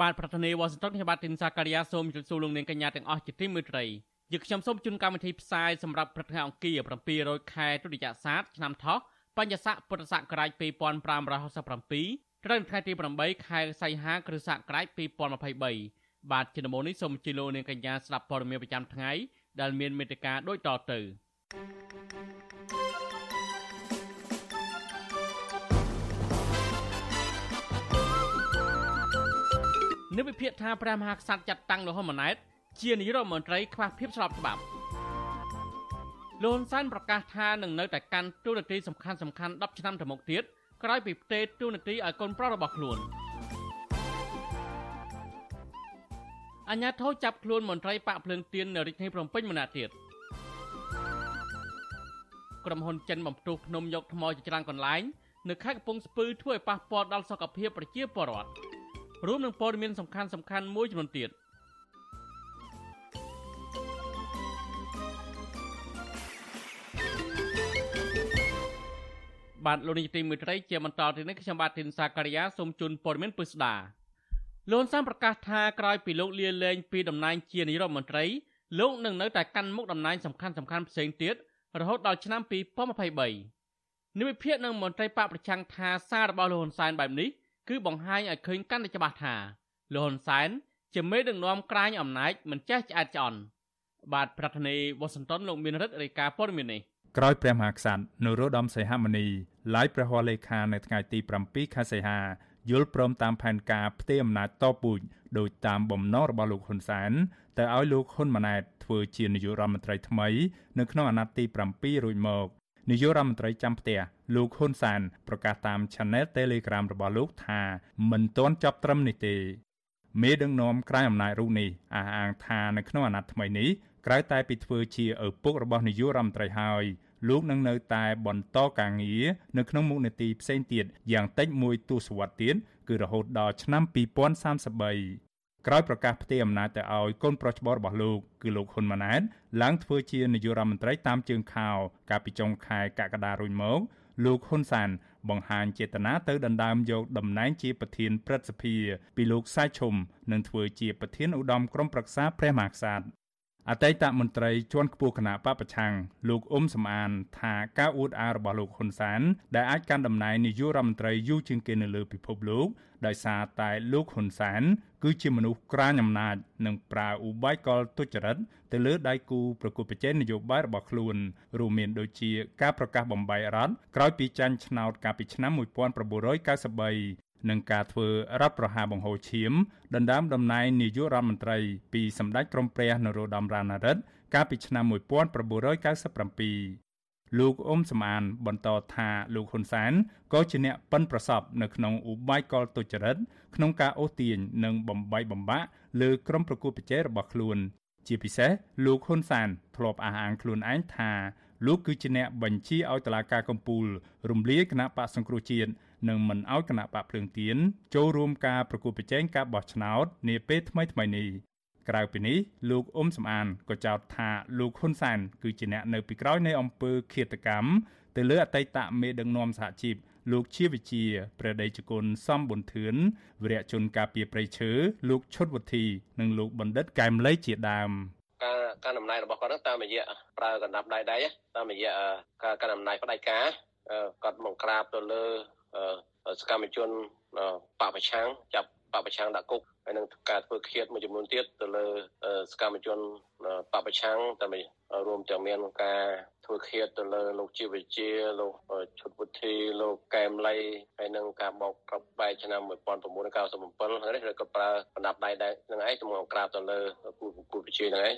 បាទប្រធានាទីវ៉ាស៊ីនតោនខ្ញុំបាទទីនសាការីយ៉ាសូមជម្រាបសួរលោកនាងកញ្ញាទាំងអស់ជាទីមេត្រីយើខ្ញុំសូមជូនកម្មវិធីផ្សាយសម្រាប់ព្រឹកថ្ងៃអង្គារ700ខែទុតិយស័កឆ្នាំថោះបញ្ញស័កពុទ្ធសករាជ2567ត្រូវថ្ងៃទី8ខែសីហាគ្រិស្តសករាជ2023បាទជាដំបូងនេះសូមជម្រាបលោកនាងកញ្ញាស្ដាប់ព័ត៌មានប្រចាំថ្ងៃដែលមានមេត្តាដូចតទៅ និវិភាកថាព្រះមហាក្សត្រចាត់តាំងលោកហ៊ុនម៉ាណែតជានាយករដ្ឋមន្ត្រីខ្វះភាពស្របច្បាប់លោកហ៊ុនសែនប្រកាសថានឹងនៅតែកាន់តួនាទីសំខាន់សំខាន់10ឆ្នាំទៅមុខទៀតក្រោយពីផ្ទេរតួនាទីឲ្យកូនប្រុសរបស់ខ្លួនអញ្ញាធិចាប់ខ្លួនមន្ត្រីបាក់ភ្លើងទៀននៅរាជធានីភ្នំពេញម្នាក់ទៀតក្រុមហ៊ុនចិនបំផ្ទុះភ្នំយកថ្មជាច្រើនកន្លែង នៅខេត្តកំពង់ស្ពឺធ្វើឲ្យប៉ះពាល់ដល់សុខភាពប្រជាពលរដ្ឋ រួមនឹងព័ត៌មានសំខាន់សំខាន់មួយចំនួនទៀតបាទលោកនាយទីមេត្រីជាបន្តទៅនេះខ្ញុំបាទធីនសាការីយ៉ាសូមជូនព័ត៌មានពិស្ដាលោកសានប្រកាសថាក្រោយពីលោកលាលែងពីតំណែងជានាយករដ្ឋមន្ត្រីលោកនឹងនៅតែកាន់មុខតំណែងសំខាន់សំខាន់ផ្សេងទៀតរហូតដល់ឆ្នាំ2023និវិភាកនឹងមន្ត្រីបកប្រឆាំងថាសាររបស់លោកហ៊ុនសែនបែបនេះ គឺបង្ហាញឲ្យឃើញកាន់តែច្បាស់ថាលោកហ៊ុនសែនជាមេដឹកនាំក្រាញអំណាចមិនចេះឆ្អែតឆ្អន់បាទប្រធានាធិបតីវ៉ាស៊ីនតោនលោកមានរិទ្ធរាយការណ៍ព័ត៌មាននេះក្រោយព្រះមហាក្សត្រនរោត្តមសីហមុនីឡាយព្រះហស្ថលេខានៅថ្ងៃទី7ខែសីហាយល់ព្រមតាមផែនការផ្ទេរអំណាចតពូជដោយតាមបំណងរបស់លោកហ៊ុនសែនទៅឲ្យលោកហ៊ុនម៉ាណែតធ្វើជានាយករដ្ឋមន្ត្រីថ្មី នៅក្នុងអាណត្តិទី7រួចមក នាយករដ្ឋមន្ត្រីចាំផ្ទះលោកហ៊ុនសានប្រកាសតាម Channel Telegram របស់លោកថាមិនទាន់ចប់ត្រឹមនេះទេមេដឹកនាំក្រៅអំណាចរូបនេះអះអាងថានៅក្នុងអាណត្តិថ្មីនេះក្រៅតែពីធ្វើជាឪពុករបស់នាយករដ្ឋមន្ត្រីហើយលោកនឹងនៅតែបន្តការងារនៅក្នុងមុខនេតិផ្សេងទៀតយ៉ាងតិចមួយទសវត្សរ៍ទៀតគឺរហូតដល់ឆ្នាំ2033 ក្រោយប្រកាសផ្ទេរអំណាចទៅឲ្យកូនប្រុសច្បងរបស់លោកគឺលោកហ៊ុនម៉ាណែតឡើងធ្វើជានាយករដ្ឋមន្ត្រីតាមជើងខោកាលពីចុងខែកក្កដារួចមកលោកហ៊ុនសាន បង្ហាញចេតនាទៅដណ្ដើមយកតំណែងជាប្រធានព្រឹទ្ធសភា ពីលោកសាយឈុំនិងធ្វើជាប្រធានឧត្តមក្រុមប្រឹក្សាព្រះមហាក្សត្រអតីតមន្ត្រីជាន់ខ្ពស់គណៈបពប្រឆាំងលោកអ៊ុំសំអាន ថាការអួតអាងរបស់លោកហ៊ុនសានដែលអាចកាន់តំណែងនាយករដ្ឋមន្ត្រីយូរជាងគេនៅលើពិភពលោក ដោយសារតែលោកហ៊ុនសានគឺជាមនុស្សក្រាញអំណាចនិងប្រើឧបាយកលទុច្ចរិតទៅលើដៃគូប្រកួតប្រជែងនយោបាយរបស់ខ្លួនរួមមានដូចជាការប្រកាសបំបីរដ្ឋក្រោយពីចាញ់ឆ្នោតកាលពីឆ្នាំ1993និងការធ្វើរដ្ឋប្រហារបង្ហូរឈាមដណ្ដើមតំណែងនាយករដ្ឋមន្ត្រីពីសម្ដេចក្រមព្រះនរោត្តមរណរដ្ឋកាលពីឆ្នាំ1997 លោកអ៊ុំសំអាន បន្តថាលោកហ៊ុនសែនក៏ជាអ្នកប៉ិនប្រសពនៅក្នុងឧបាយកលទុច្ចរិតក្នុងការអូសទាញនិងបំបីបំបាក់លើក្រុមប្រកួតប្រជែងរបស់ខ្លួន ជាពិសេសលោកហ៊ុនសែនធ្លាប់អះអាងខ្លួនឯងថាលោកគឺជាអ្នកបញ្ជាឲ្យតុលាការកំពូលរំលាយគណៈបកសង្គ្រោះជាតិនិងមិនឲ្យគណៈបកភ្លើងទៀនចូលរួមការប្រគល់ប្រជែងការបោះឆ្នោតនាពេលថ្មីថ្មីនេះ ក្រៅពីនេះលោកអ៊ុំសំអានក៏ចោទថាលោកហ៊ុនសានគឺជាអ្នកនៅពីក្រោយនៃអំពើឃាតកម្មទៅលើអតីតមេដឹកនាំសហជីពលោកជាវិជាព្រះដេចគុណសំប៊ុនធឿនវិរៈជនការពីប្រៃឈើលោកឈុតវុធីនិងលោកបណ្ឌិតកែមលីជាដើមការការដំណើររបស់គាត់តាមរយៈប្រើកណ្ដាប់ដៃដៃតាមរយៈការការដំណើរផ្ដាច់ការគាត់មកក្រាបទៅលើសកម្មជនបពប្រឆាំងចាប់ បពប្រឆាំងដាក់គុកហើយនឹងការធ្វើឃាតមួយចំនួនទៀតទៅលើសកម្មជនបពប្រឆាំងតែរួមទាំងមានការធ្វើឃាតទៅលើលោកជីវវិជាលោកឈុតពុទ្ធីលោកកែមលីហើយនឹងការបោកក្របបែកឆ្នាំ1997ហើយនេះក៏ប្រើបណ្ដាប់ដៃដែរនឹងឯងទៅមកក្រាបទៅលើគូគូវិជាហ្នឹងឯង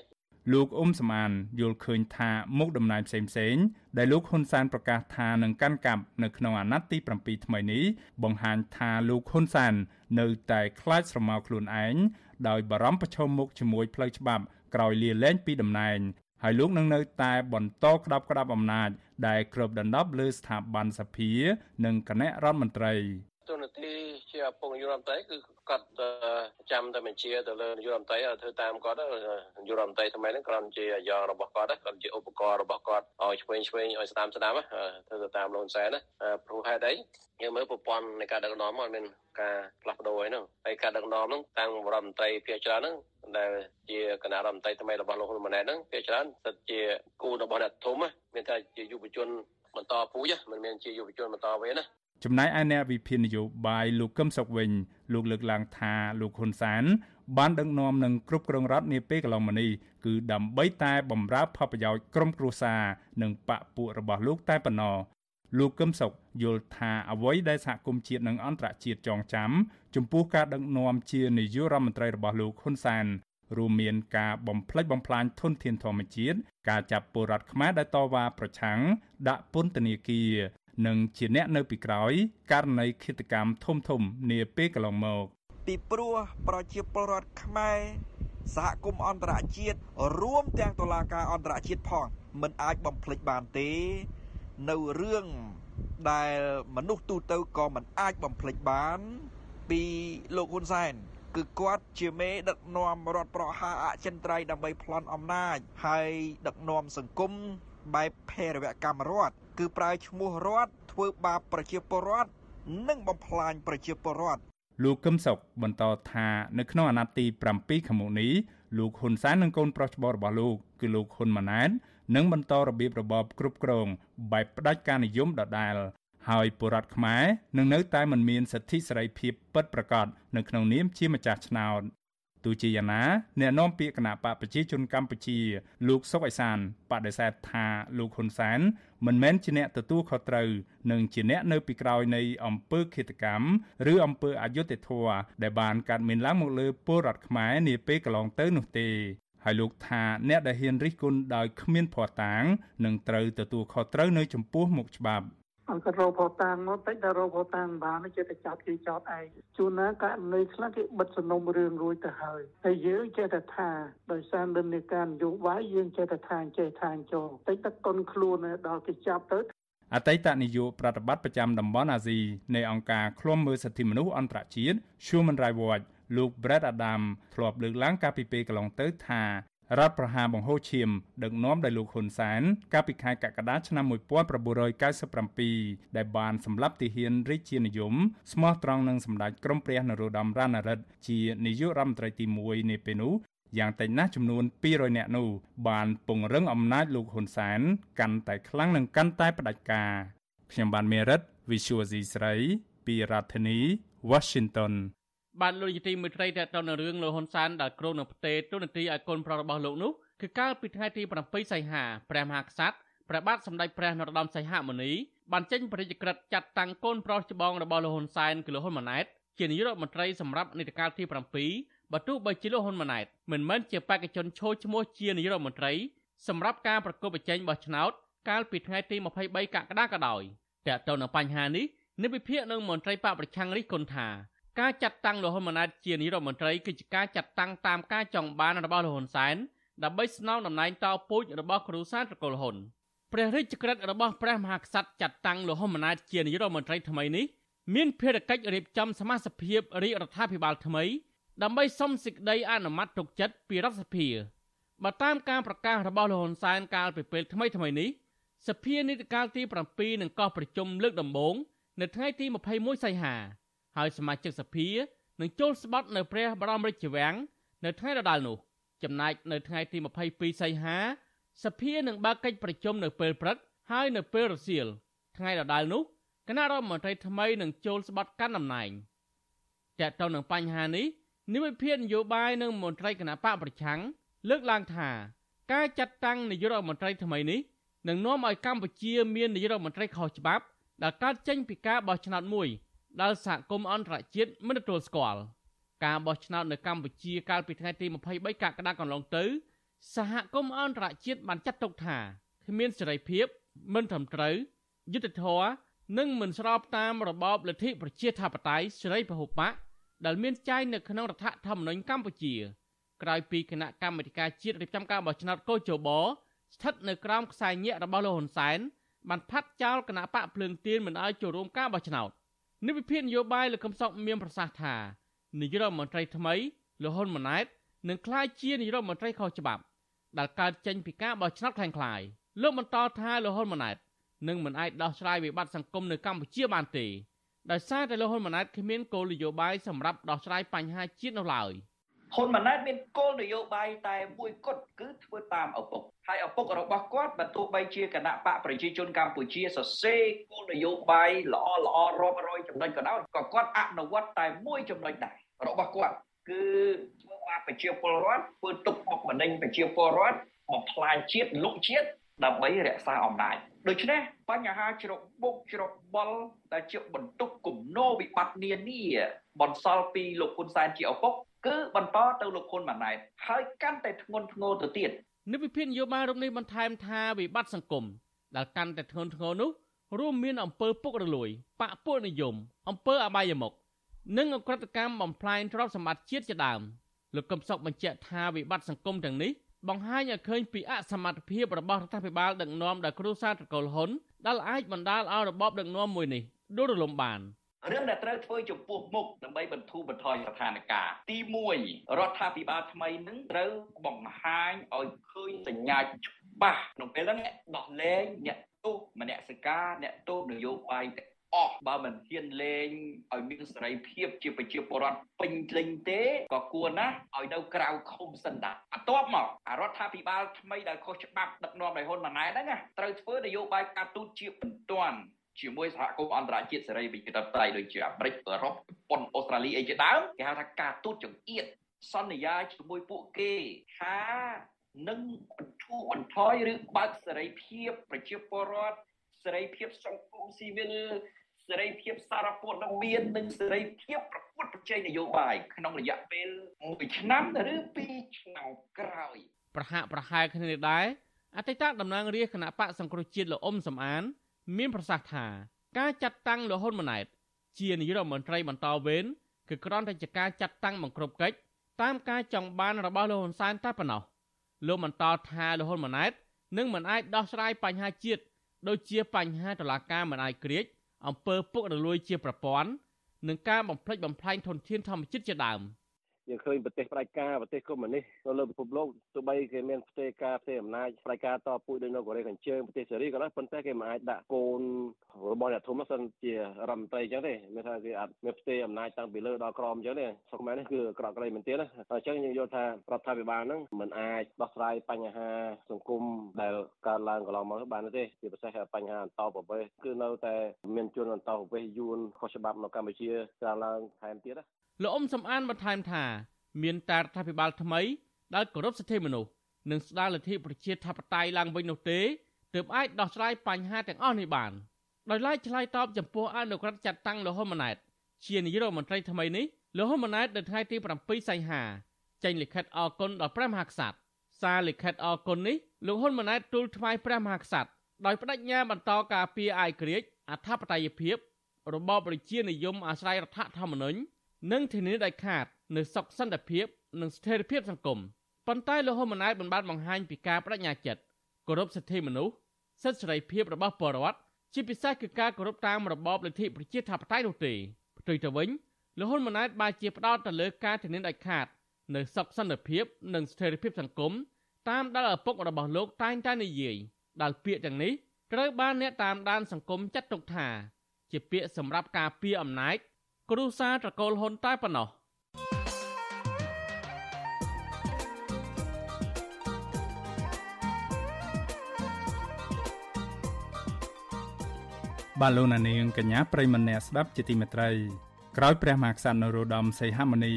លោកអ៊ុំសមានយល់ឃើញថាមុខតំណែងផ្សេងៗដែលលោកហ៊ុនសែនប្រកាសថានឹងកាន់កាប់នៅក្នុងអាណត្តិទី7ថ្មីនេះបង្ហាញថាលោកហ៊ុនសែននៅតែខ្លាចស្រមោលខ្លួនឯងដោយបារម្ភប្រឈមមុខជាមួយផ្លូវច្បាប់ក្រោយលាលែងពីតំណែងហើយលោកនឹងនៅតែបន្តក្តាប់ក្តាប់អំណាចដែលគ្របដណ្ដប់លើស្ថាប័នសភា និងគណៈរដ្ឋមន្ត្រីទូនាទី ជាពងយុរដ្ឋមន្ត្រីគឺគាត់ចាំតែបញ្ជាទៅលើនាយករដ្ឋមន្ត្រីឲ្យធ្វើតាមគាត់នាយករដ្ឋមន្ត្រីថ្មីហ្នឹងគ្រាន់ជាអាយ៉ងរបស់គាត់គាត់ជាឧបករណ៍របស់គាត់ឲ្យឆ្វេងឆ្វេងឲ្យស្ដាំស្ដាំធ្វើទៅតាមលូនសែនណាព្រោះហេតុអីយើងមើលប្រព័ន្ធនៃការដឹកនាំមកមានការផ្លាស់ប្ដូរអីហ្នឹងហើយការដឹកនាំហ្នឹងតាំងរដ្ឋមន្ត្រីភាគច្រើនហ្នឹងដែលជាគណៈរដ្ឋមន្ត្រីថ្មីរបស់លោកហ៊ុនម៉ាណែតហ្នឹងភាគច្រើនស្ថិតជាគូរបស់អ្នកធំមានតែជាយុវជនបន្តពូជមិនមែនជាយុវជនបន្តវេនណា ចំណែកឯអ្នកវិភាគនយោបាយលោកកឹមសុខវិញលោកលើកឡើងថាលោកហ៊ុនសាន បានដឹកនាំនឹងគ្រប់គ្រងរដ្ឋនាពេលកន្លងមកនេះគឺដើម្បីតែបំរើផលប្រយោជន៍ក្រុមគ្រួសារនិងបកពួករបស់លោកតែប៉ុណ្ណោះលោកកឹមសុខយល់ថាអ្វីដែលសហគមន៍ជាតិនិងអន្តរជាតិចងចាំចំពោះការដឹកនាំជានាយករដ្ឋមន្ត្រីរបស់លោកហ៊ុនសានរួមមានការបំផ្លិចបំផ្លាញធនធានធម្មជាតិការចាប់ពលរដ្ឋខ្មែរដែលតវ៉ាប្រឆាំងដាក់ពន្ធនាគារ និងជាអ្នកនៅពីក្រោយករណីឃាតកម្មធំធំនាពេលកន្លងមកពីព្រោះប្រជាពលរដ្ឋខ្មែរសហគមន៍អន្តរជាតិរួមទាំងតុលាការអន្តរជាតិផងមិនអាចបំភ្លេចបានទេ នៅរឿងដែលមនុស្សទូទៅក៏មិនអាចបំភ្លេចបាន ពីលោកហ៊ុនសែនគឺគាត់ជាមេដឹកនាំរដ្ឋប្រហារអចិន្ត្រៃយ៍ដើម្បីប្លន់អំណាចហើយដឹកនាំសង្គមបែបភេរវកម្មរដ្ឋ គឺប្រើឈ្មោះរដ្ឋធ្វើបាបប្រជាពលរដ្ឋនិងបំផ្លាញប្រជាពលរដ្ឋលោកកឹមសុខបន្តថានៅក្នុងអាណត្តិទី7ខាងមុខនេះលោកហ៊ុនសែននិងកូនប្រុសច្បងរបស់លោកគឺលោកហ៊ុនម៉ាណែតនឹងបន្តរបៀបរបបគ្រប់គ្រងបែបផ្ដាច់ការនិយមដដែលហើយពលរដ្ឋខ្មែរនឹងនៅតែមិនមានសិទ្ធិសេរីភាពពិតប្រាកដនៅក្នុងនាមជាម្ចាស់ឆ្នោតទោះជាយ៉ាងណាអ្នកនាំពាក្យគណៈបកប្រជាជនកម្ពុជា លោកសុកអេសានបដិសេធថាលោកហ៊ុនសែន មិនមែនជាអ្នកទទួលខុសត្រូវនិងជាអ្នកនៅពីក្រោយនៃអំពើឃាតកម្មឬអំពើអយុត្តិធម៌ដែលបានកើតមានឡើងមកលើពលរដ្ឋខ្មែរនាពេលកន្លងទៅនោះទេហើយលោកថាអ្នកដែលហ៊ានរិះគន់ដោយគ្មានភ័ស្តុតាងនឹងត្រូវទទួលខុសត្រូវនៅចំពោះមុខច្បាប់ អង្គរោផតាំងមកតិចដល់រោផតាំងបានចេះតែចាប់គេចោតឯងជួនណាករណីខ្លះគេបិទសំណុំរឿងរួចទៅហើយហើយយើងចេះតែថាដោយសារនិន្នាការនយោបាយយើងចេះតែថាចេះថាចូលតិចតែកុនខ្លួនដល់គេចាប់ទៅអតីតនាយកប្រតិបត្តិប្រចាំតំបន់អាស៊ីនៃអង្គការឃ្លាំមើលសិទ្ធិមនុស្សអន្តរជាតិ Human Rights Watch លោក Brett Adam ធ្លាប់លើកឡើងកាលពីពេលកន្លងទៅថា រដ្ឋប្រហារបង្ហូរឈាមដឹកនាំដោយលោកហ៊ុនសែនកាលពីខែកក្កដាឆ្នាំ1997ដែលបានសម្លាប់ទាហានរាជានិយមស្មោះត្រង់នឹងសម្ដេចក្រមព្រះនរោត្តមរណរដ្ឋជានាយករដ្ឋមន្ត្រីទី1នាពេលនោះយ៉ាងតិចណាស់ចំនួន200នាក់នោះបានពង្រឹងអំណាចលោកហ៊ុនសែនកាន់តែខ្លាំងនិងកាន់តែផ្ដាច់ការខ្ញុំបានមេរិត Visual C ស្រីពីរដ្ឋធានី Washington បានលោកយទីមេត្រីតទៅនឹងរឿងលោកហ៊ុនសែនដែលគ្រោងនឹងផ្ទេរទូនាទីឲ្យកូនប្រុសរបស់លោកនោះគឺកាលពីថ្ងៃទី7សីហាព្រះមហាក្សត្រព្រះបាទសម្ដេចព្រះនរោត្តមសីហមុនីបានចេញព្រះរាជក្រឹត្យចាត់តាំងកូនប្រុសច្បងរបស់លោកហ៊ុនសែនគឺលោកហ៊ុនម៉ាណែតជានាយករដ្ឋមន្ត្រីសម្រាប់នីតិកាលទី7បើទោះបីជាលោកហ៊ុនម៉ាណែតមិនមែនជាបេក្ខជនឈរឈ្មោះជានាយករដ្ឋមន្ត្រីសម្រាប់ការប្រកួតប្រជែងបោះឆ្នោតកាលពីថ្ងៃទី23កក្កដាក៏ដោយតែទៅនឹងបញ្ហានេះនិវិភាកនឹងមន្ត្រីបកប្រឆាំងរិះគន់ថា ការចាត់តាំងលោកហ៊ុនម៉ាណែតជានាយករដ្ឋមន្ត្រីគឺជាការចាត់តាំងតាមការចង់បានរបស់លោកហ៊ុនសែនដើម្បីស្នងតំណែងតពូជរបស់គ្រូសាស្ត្រត្រកូលហ៊ុនព្រះរាជក្រឹត្យរបស់ព្រះមហាក្សត្រចាត់តាំងលោកហ៊ុនម៉ាណែតជានាយករដ្ឋមន្ត្រីថ្មីនេះមានភារកិច្ចរៀបចំសមាជិកភាពរាជរដ្ឋាភិបាលថ្មីដើម្បីសុំសេចក្តីអនុម័តទុកចិត្តពីរដ្ឋសភាបើតាមការប្រកាសរបស់លោកហ៊ុនសែនកាលពីពេលថ្មីថ្មីនេះសភានីតិកាលទី7នឹងកោះប្រជុំលើកដំបូងនៅថ្ងៃទី21សីហា ហើយសមាជិកសភានឹងចូលស្បត់នៅព្រះបរមរាជវាំងនៅថ្ងៃដដែលនោះចំណែកនៅថ្ងៃទី22សីហាសភានឹងបើកកិច្ចប្រជុំនៅពេលព្រឹកហើយនៅពេលរសៀលថ្ងៃដដែលនោះគណៈរដ្ឋមន្ត្រីថ្មីនឹងចូលស្បត់កាន់តំណែងតើតើនឹងបញ្ហានេះនិវិភាននយោបាយនិងមន្ត្រីគណៈបកប្រឆាំងលើកឡើងថាការចាត់តាំងនាយករដ្ឋមន្ត្រីថ្មីនេះនឹងនាំឲ្យកម្ពុជាមាននាយករដ្ឋមន្ត្រីខុសច្បាប់ដែលកើតចេញពីការបោះឆ្នោតមួយ ដែលសហគមន៍អន្តរជាតិមិនទទួលស្គាល់ការបោះឆ្នោតនៅកម្ពុជាកាលពីថ្ងៃទី23កក្កដាកន្លងទៅ សហគមន៍អន្តរជាតិបានចាត់ទុកថាគ្មានសេរីភាព មិនត្រឹមត្រូវយុត្តិធម៌និងមិនស្របតាមរបបលទ្ធិប្រជាធិបតេយ្យសេរីពហុបកដែលមានចែងនៅក្នុងរដ្ឋធម្មនុញ្ញកម្ពុជា ក្រោយពីគណៈកម្មាធិការជាតិរៀបចំការបោះឆ្នោតកោជបស្ថិតនៅក្រោមខ្សែញាក់របស់លោកហ៊ុនសែនបានផាត់ចោលគណៈបកភ្លើងទៀនមិនឲ្យចូលរួមការបោះឆ្នោត និវិភាននយោបាយលោកកឹមសុខមានប្រសាសន៍ថានាយរដ្ឋមន្ត្រីថ្មីលោកហ៊ុនម៉ាណែតនឹងក្លាយជានាយរដ្ឋមន្ត្រីខុសច្បាប់ដែលកើតចេញពីការបោះឆ្នោតខ្លាំងខ្លាយលោកបន្តថាលោកហ៊ុនម៉ាណែតនឹងមិនអាចដោះស្រាយវិបត្តិសង្គមនៅកម្ពុជាបានទេដោយសារតែលោកហ៊ុនម៉ាណែតគ្មានគោលនយោបាយសម្រាប់ដោះស្រាយបញ្ហាជាតិនោះឡើយ។ ហ៊ុនម៉ាណែតមានគោលនយោបាយតែមួយគត់គឺធ្វើតាមឪពុកហើយឪពុករបស់គាត់បើទោះបីជាគណៈបកប្រជាជនកម្ពុជាសរសេរគោលនយោបាយល្អល្អរាប់រយចំណុចក៏ដោយក៏គាត់អនុវត្តតែមួយចំណុចដែររបស់គាត់គឺធ្វើឲ្យប្រជាពលរដ្ឋធ្វើទុកបុកម្នេញប្រជាពលរដ្ឋបំផ្លាញជាតិលុកជាតិដើម្បីរក្សាអំណាចដូច្នេះបញ្ហាជ្របុកជ្របល់ដែលជាបន្ទុកគំនោវិបត្តិនានាបន្សល់ពីលោកហ៊ុនសែនជាឪពុក គឺបន្តទៅលោកហ៊ុនម៉ាណែតហើយកាន់តែធ្ងន់ធ្ងរទៅទៀតនិវិភាននយោបាយរូបនេះបន្ថែមថាវិបត្តិសង្គមដែលកាន់តែធ្ងន់ធ្ងរនោះរួមមានអំពើពុករលួយបកពួកនិយមអំពើអបាយមុខនិងអក្រិតកម្មបំផ្លាញទ្រព្យសម្បត្តិជាតិជាដើមលោកកឹមសុខបញ្ជាក់ថាវិបត្តិសង្គមទាំងនេះបង្ហាញឲ្យឃើញពីអសមត្ថភាពរបស់រដ្ឋាភិបាលដឹកនាំដោយគ្រូសាត្រកុលហ៊ុនដែលអាចបណ្ដាលឲ្យរបបដឹកនាំមួយនេះដួលរលំបាន រឿងដែលត្រូវធ្វើចំពោះមុខដើម្បីបន្ធូរបន្ថយស្ថានភាពទី1រដ្ឋាភិបាលថ្មីនឹងត្រូវបង្ហាញឲ្យឃើញសញ្ញាច្បាស់ក្នុងពេលហ្នឹងដោះលែងអ្នកទោសមនសិការអ្នកទោសនយោបាយទាំងអស់បើមិនហ៊ានលេងឲ្យមានសេរីភាពជាប្រជាពលរដ្ឋពេញលេញទេក៏គួរណាស់ឲ្យនៅក្រៅឃុំសិនដែរបន្ទាប់មករដ្ឋាភិបាលថ្មីដែលខុសច្បាប់ដឹកនាំដោយហ៊ុនម៉ាណែតហ្នឹងត្រូវធ្វើនយោបាយការទូតជាបន្ទាន់ ជាមួយសហគមន៍អន្តរជាតិសេរីវិជាតបតៃដូចជាអាមេរិកអឺរ៉ុបជប៉ុនអូស្ត្រាលីអីជាដើមគេហៅថាការទូតចង្អៀតសន្យាជាមួយពួកគេថានឹងបន្ធូរបន្ថយឬបើកសេរីភាពប្រជាពលរដ្ឋសេរីភាពសង្គមស៊ីវិលសេរីភាពសារព័ត៌មាននិងសេរីភាពប្រកួតប្រជែងនយោបាយក្នុងរយៈពេល1ឆ្នាំឬ2ឆ្នាំក្រោយប្រហាក់ប្រហែលគ្នានេះដែរអតីតតំណាងរាជគណៈបកសង្គ្រោះជាតិលោកអ៊ុំសំអាន មានប្រសាសន៍ថាការចាត់តាំងលោកហ៊ុនម៉ាណែតជានាយករដ្ឋមន្ត្រីបន្តវេនគឺគ្រាន់តែជាការចាត់តាំងបង្ក្រប់កិច្ចតាមការចង់បានរបស់លោកហ៊ុនសែនតែប៉ុណ្ណោះលោកបន្តថាលោកហ៊ុនម៉ាណែតនឹងមិនអាចដោះស្រាយបញ្ហាជាតិដូចជាបញ្ហាតឡាការមិនអាចក្រៀកអំពើពុករលួយជាប្រព័ន្ធនិងការបំផ្លិចបំផ្លាញធនធានធម្មជាតិជាដើម។ យើងឃើញប្រទេសផ្ដាច់ការប្រទេសកុម្មុយនីសនៅលើពិភពលោកទោះបីគេមានផ្ទេការផ្ទេអំណាចផ្ដាច់ការតពូជដូចនៅកូរ៉េខាងជើងប្រទេសសេរីក៏ដោយប៉ុន្តែគេមិនអាចដាក់កូនរបស់អ្នកធំសិនជារដ្ឋមន្ត្រីអញ្ចឹងទេមានថាគេអត់មានផ្ទេអំណាចតាំងពីលើដល់ក្រោមអញ្ចឹងទេសុខមែននេះគឺក្រក់ក្រីមែនទេណាអញ្ចឹងយើងយល់ថារដ្ឋាភិបាលហ្នឹងមិនអាចដោះស្រាយបញ្ហាសង្គមដែលកើតឡើងកន្លងមកបានទេជាពិសេសបញ្ហាអន្តោប្រវេសន៍គឺនៅតែមានជនអន្តោប្រវេសន៍យួនខុសច្បាប់នៅកម្ពុជាច្រើនឡើងថែមទៀតណា លោកអ៊ុំសំអានបន្ថែមថាមានតែរដ្ឋាភិបាលថ្មីដែលគោរពសិទ្ធិមនុស្សនិងស្ដារលទ្ធិប្រជាធិបតេយ្យឡើងវិញនោះទេទើបអាចដោះស្រាយបញ្ហាទាំងអស់នេះបានដោយឡែកឆ្លើយតបចំពោះអនុក្រឹត្យចាត់តាំងលោកហ៊ុនម៉ាណែតជានាយករដ្ឋមន្ត្រីថ្មីនេះលោកហ៊ុនម៉ាណែតនៅថ្ងៃទី7សីហាចេញលិខិតអរគុណដល់ព្រះមហាក្សត្រសារលិខិតអរគុណនេះលោកហ៊ុនម៉ាណែតទូលថ្វាយព្រះមហាក្សត្រដោយបដិញ្ញាបន្តការពារឯករាជ្យអធិបតេយ្យភាពរបបប្រជានិយមអាស្រ័យរដ្ឋធម្មនុញ្ញ និងធានាដាច់ខាតនូវសុខសន្តិភាពនិងស្ថិរភាពសង្គមប៉ុន្តែលោកហ៊ុនម៉ាណែតបានបានបង្ហាញពីការបដិញ្ញាចិត្តគោរពសិទ្ធិមនុស្សសិទ្ធិសេរីភាពរបស់ពលរដ្ឋជាពិសេសគឺការគោរពតាមរបបលទ្ធិប្រជាធិបតេយ្យនោះទេផ្ទុយទៅវិញលោកហ៊ុនម៉ាណែតបានជាផ្ដោតទៅលើការធានាដាច់ខាតនៅសុខសន្តិភាពនិងស្ថិរភាពសង្គមតាមដែលឪពុករបស់លោកតែងតែនិយាយដែលពាក្យទាំងនេះត្រូវបានអ្នកតាមដានសង្គមចាត់ទុកថា ជាពាក្យសម្រាប់ការពារអំណាច គ្រួសារត្រកូលហ៊ុនតែប៉ុណ្ណោះបាទលោកនាងកញ្ញាប្រិមម្នាក់ស្ដាប់ជាទីមេត្រីក្រោយព្រះមហាក្សត្រនរោត្តមសីហមុនី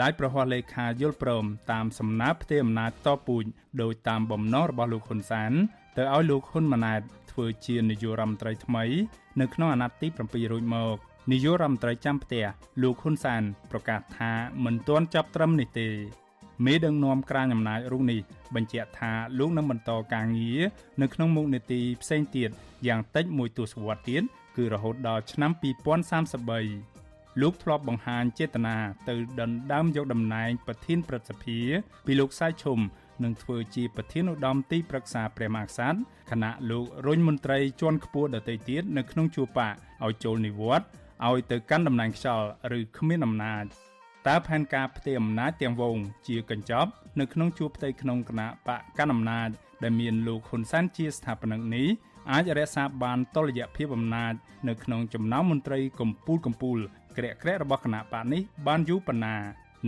ឡាយប្រហ័សលេខាយល់ព្រមតាមសំណើផ្ទេរអំណាចតពូជដោយតាមបំណងរបស់លោកហ៊ុនសានទៅឲ្យលោកហ៊ុនម៉ាណែតធ្វើជានាយករដ្ឋមន្ត្រីថ្មី នៅក្នុងអាណត្តិទី7រួចមក នាយករដ្ឋមន្ត្រីចាំផ្ទះលោកហ៊ុនសានប្រកាសថាមិនទាន់ចាប់ត្រឹមនេះទេមេដឹកនាំក្រាញអំណាចរូបនេះបញ្ជាក់ថាលោកនឹងបន្តការងារនៅក្នុងមុខនីតិផ្សេងទៀតយ៉ាងតិចមួយទសវត្សរ៍ទៀតគឺរហូតដល់ឆ្នាំ2033លោកធ្លាប់បង្ហាញចេតនាទៅដណ្ដើមយកតំណែងប្រធានព្រឹទ្ធសភាពីលោកសៃឈុំនឹងធ្វើជាប្រធានឧត្តមទីប្រឹក្សាព្រះមហាក្សត្រគណៈលោករុញមន្ត្រីជាន់ខ្ពស់ដទៃទៀតនៅក្នុងជួរបកឲ្យចូលនិវត្តន៍ ឲ្យទៅកាន់តំណែងខ្យល់ឬគ្មានអំណាចតើផែនការផ្ទេរអំណាចទាំងវង ជាកញ្ចប់នៅក្នុងជួរផ្ទៃក្នុងគណៈបកកណ្ដាលអំណាចដែលមានលោកហ៊ុនសែនជាស្ថាបនិកនេះអាចរក្សាបានតុល្យភាពអំណាចនៅក្នុងចំណោមមន្ត្រីកម្ពុជាកម្ពុជាក្រាក់ក្រាក់របស់គណៈបកនេះបានយូរប៉ុណ្ណា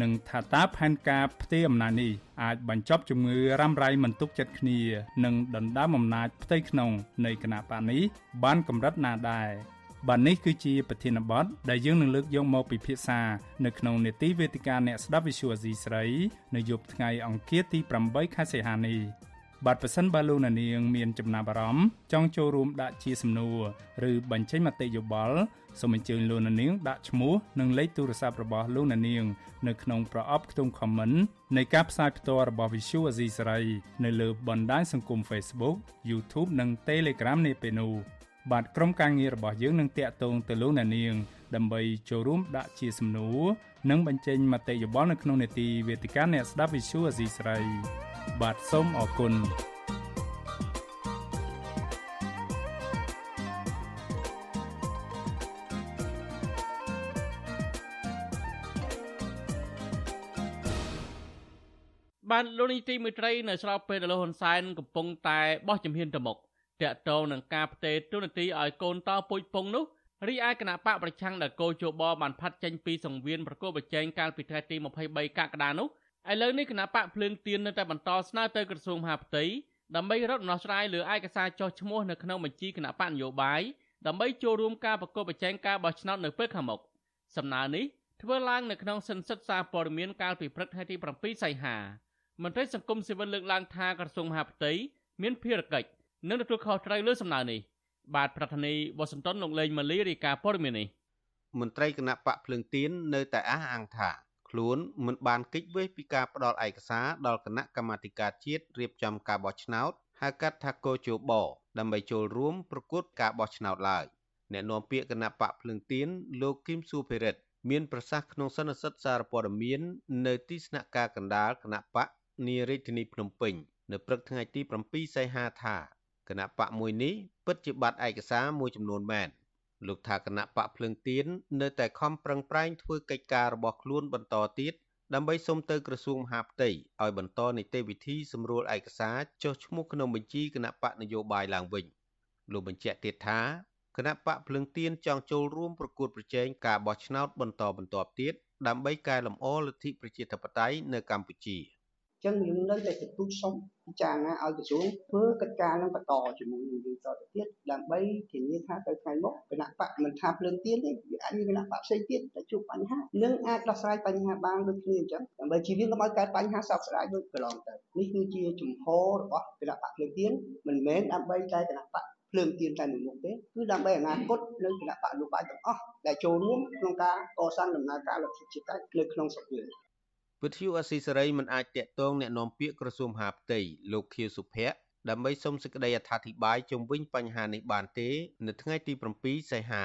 និងថាតើផែនការផ្ទេរអំណាចនេះអាចបញ្ចប់ជំងឺរ៉ាំរ៉ៃមិនទុកចិត្តគ្នា និងដណ្ដើមអំណាចផ្ទៃក្នុងនៃគណៈបកនេះបានកម្រិតណាដែរ បាទនេះគឺជាប្រធានបទដែលយើងនឹងលើកយកមកពិភាក្សានៅក្នុងនេតិវេទិកាអ្នកស្ដាប់ Visual Asia ស្រីនៅយប់ថ្ងៃអង្គារទី8ខែសីហានេះបាទប្រសិនបើលោកអ្នកនាងមានចំណាប់អារម្មណ៍ចង់ចូលរួមដាក់ជាសំណួរឬបញ្ចេញមតិយោបល់សូមអញ្ជើញលោកអ្នកនាងដាក់ឈ្មោះនិងលេខទូរស័ព្ទរបស់លោកអ្នកនាងនៅក្នុងប្រអប់ខ្ទង់ comment នៃការផ្សាយផ្ទាល់របស់ Visual Asia សេរីនៅលើបណ្ដាញសង្គម Facebook YouTube និង Telegram នាពេលនោះ បាទក្រុមការងាររបស់យើងនឹងតាក់ទងទៅលោកអ្នកនាងដើម្បីចូលរួមដាក់ជាសំណួរនិងបញ្ចេញមតិយោបល់នៅក្នុងនេតិវេទិកាអ្នកស្ដាប់ Visual Asia សេរីបាទសូមអរគុណបានលោកនីតិមេត្រីនៅស្របពេលដែលលោកហ៊ុនសែនកំពុងតែបោះជំហានទៅមុខ តាក់ទងនឹងការផ្ទេរទូនាទីឲ្យកូនតពុយពងនោះរីឯគណៈបកប្រឆាំងដែលកោជបបានផាត់ចេញពីសង្វៀនប្រកបប្រជែងកាលពីថ្ងៃទី23កក្កដានោះឥឡូវនេះគណៈបកភ្លើងទៀននៅតែបន្តស្នើទៅក្រសួងមហាផ្ទៃដើម្បីរកដំណោះស្រាយលើឯកសារចុះឈ្មោះនៅក្នុងបញ្ជីគណៈបកនយោបាយដើម្បីចូលរួមការប្រកបប្រជែងការបោះឆ្នោតនៅពេលខាងមុខសំណើនេះធ្វើឡើងនៅក្នុងសិនសិទ្ធសារព័ត៌មានកាលពីព្រឹកថ្ងៃទី7សីហាមន្ត្រីសង្គមស៊ីវិលលើកឡើងថាក្រសួងមហាផ្ទៃមានភារកិច្ច និងទទួលខុសត្រូវលើសំណើនេះបាទប្រធានីវ៉ាស៊ីនតោនលោកលេងម៉ាលីរាយការណ៍ព័ត៌មាននេះមន្ត្រីគណៈបកភ្លើងទៀននៅតែអះអាងថាខ្លួនមិនបានកិច្ចវេះពីការផ្ដល់ឯកសារដល់គណៈកម្មាធិការជាតិរៀបចំការបោះឆ្នោតហៅកាត់ថាកោជបដើម្បីចូលរួមប្រកួតការបោះឆ្នោតឡើយអ្នកនាំពាក្យគណៈបកភ្លើងទៀនលោកគឹមស៊ូភេរិតមានប្រសាសន៍ក្នុងសន្និសីទសារព័ត៌មាននៅទីស្នាក់ការកណ្ដាលគណៈបកនារាជធានីភ្នំពេញ នៅព្រឹកថ្ងៃទី7សីហាថា គណៈបកមួយនេះពិតជាបាត់ឯកសារមួយចំនួនមែនលោកថាគណៈបកភ្លើងទៀននៅតែខំប្រឹងប្រែងធ្វើកិច្ចការរបស់ខ្លួនបន្តទៀតដើម្បីសុំទៅក្រសួងមហាផ្ទៃឲ្យបន្តនីតិវិធីសម្រួលឯកសារចុះឈ្មោះក្នុងបញ្ជីគណៈបកនយោបាយឡើងវិញលោកបញ្ជាក់ទៀតថាគណៈបកភ្លើងទៀនចង់ចូលរួមប្រកួតប្រជែងការបោះឆ្នោតបន្តបន្ទាប់ទៀតដើម្បីកែលម្អលទ្ធិប្រជាធិបតេយ្យនៅកម្ពុជា។ ចឹងយើងនៅតែទទូចសុំពិចារណាឲ្យក្រសួងធ្វើកិច្ចការនឹងបន្តជាមួយនឹងយើងតទៅទៀតដើម្បីធានាថាទៅថ្ងៃមុខគណៈបកមិនថាភ្លើងទៀនទេវាអាចមានគណៈបកផ្សេងទៀតដែលជួបបញ្ហានឹងអាចដោះស្រាយបញ្ហាបានដូចគ្នាអញ្ចឹងដើម្បីជៀសវាងកុំឲ្យកើតបញ្ហាសោកស្ដាយដូចកន្លងទៅនេះគឺជាជំហររបស់គណៈបកភ្លើងទៀនមិនមែនដើម្បីតែគណៈបកភ្លើងទៀនតែមួយមុខទេគឺដើម្បីអនាគតនៅគណៈបកនយោបាយទាំងអស់ដែលចូលរួមក្នុងការកសាងដំណើរការលទ្ធិជាតិនៅក្នុងស្រុកយើង វិទ្យុអស៊ីសេរីមិនអាចតាក់ទងแนะនាំពាក្យក្រសួងមហាផ្ទៃលោកខៀវសុភ័ក្រដើម្បីសូមសេចក្តីអត្ថាធិប្បាយជុំវិញបញ្ហានេះបានទេ នៅថ្ងៃទី7សីហា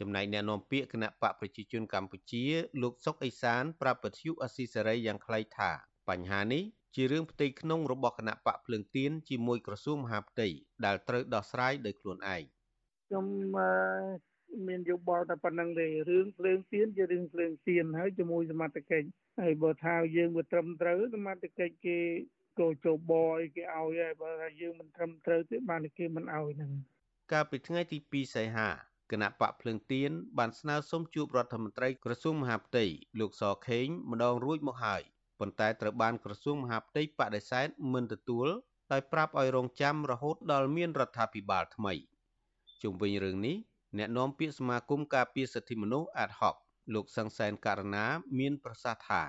ចំណែកអ្នកនាំពាក្យគណៈបកប្រជាជនកម្ពុជា លោកសុកអេសាន ប្រាប់វិទ្យុអស៊ីសេរីយ៉ាងខ្លីថាបញ្ហានេះជារឿងផ្ទៃក្នុងរបស់គណៈបកភ្លើងទៀនជាមួយក្រសួងមហាផ្ទៃដែលត្រូវដោះស្រាយដោយខ្លួនឯងខ្ញុំ មានយោបល់តែប៉ុណ្្នឹងទេរឿងភ្លើងទៀនជារឿងភ្លើងទៀនហើយជាមួយសមត្ថកិច្ចហើយបើថាយើងមិនត្រឹមត្រូវសមត្ថកិច្ចគេក៏ចូលបយគេឲ្យហើយបើថាយើងមិនត្រឹមត្រូវទេបានគេមិនឲ្យហ្នឹងកាលពីថ្ងៃទី2សីហាគណៈបកភ្លើងទៀនបានស្នើសុំជួបរដ្ឋមន្ត្រីក្រសួងមហាផ្ទៃលោកសខេងម្ដងរួចមកហើយប៉ុន្តែត្រូវបានក្រសួងមហាផ្ទៃបដិសេធមិនទទួលដោយប្រាប់ឲ្យរងចាំរហូតដល់មានរដ្ឋាភិបាលថ្មីជុំវិញរឿងនេះ អ្នកនាំពាក្យសមាគមការពារសិទ្ធិមនុស្សអាតហុកលោកសង្សានករណាមានប្រសាសន៍ថា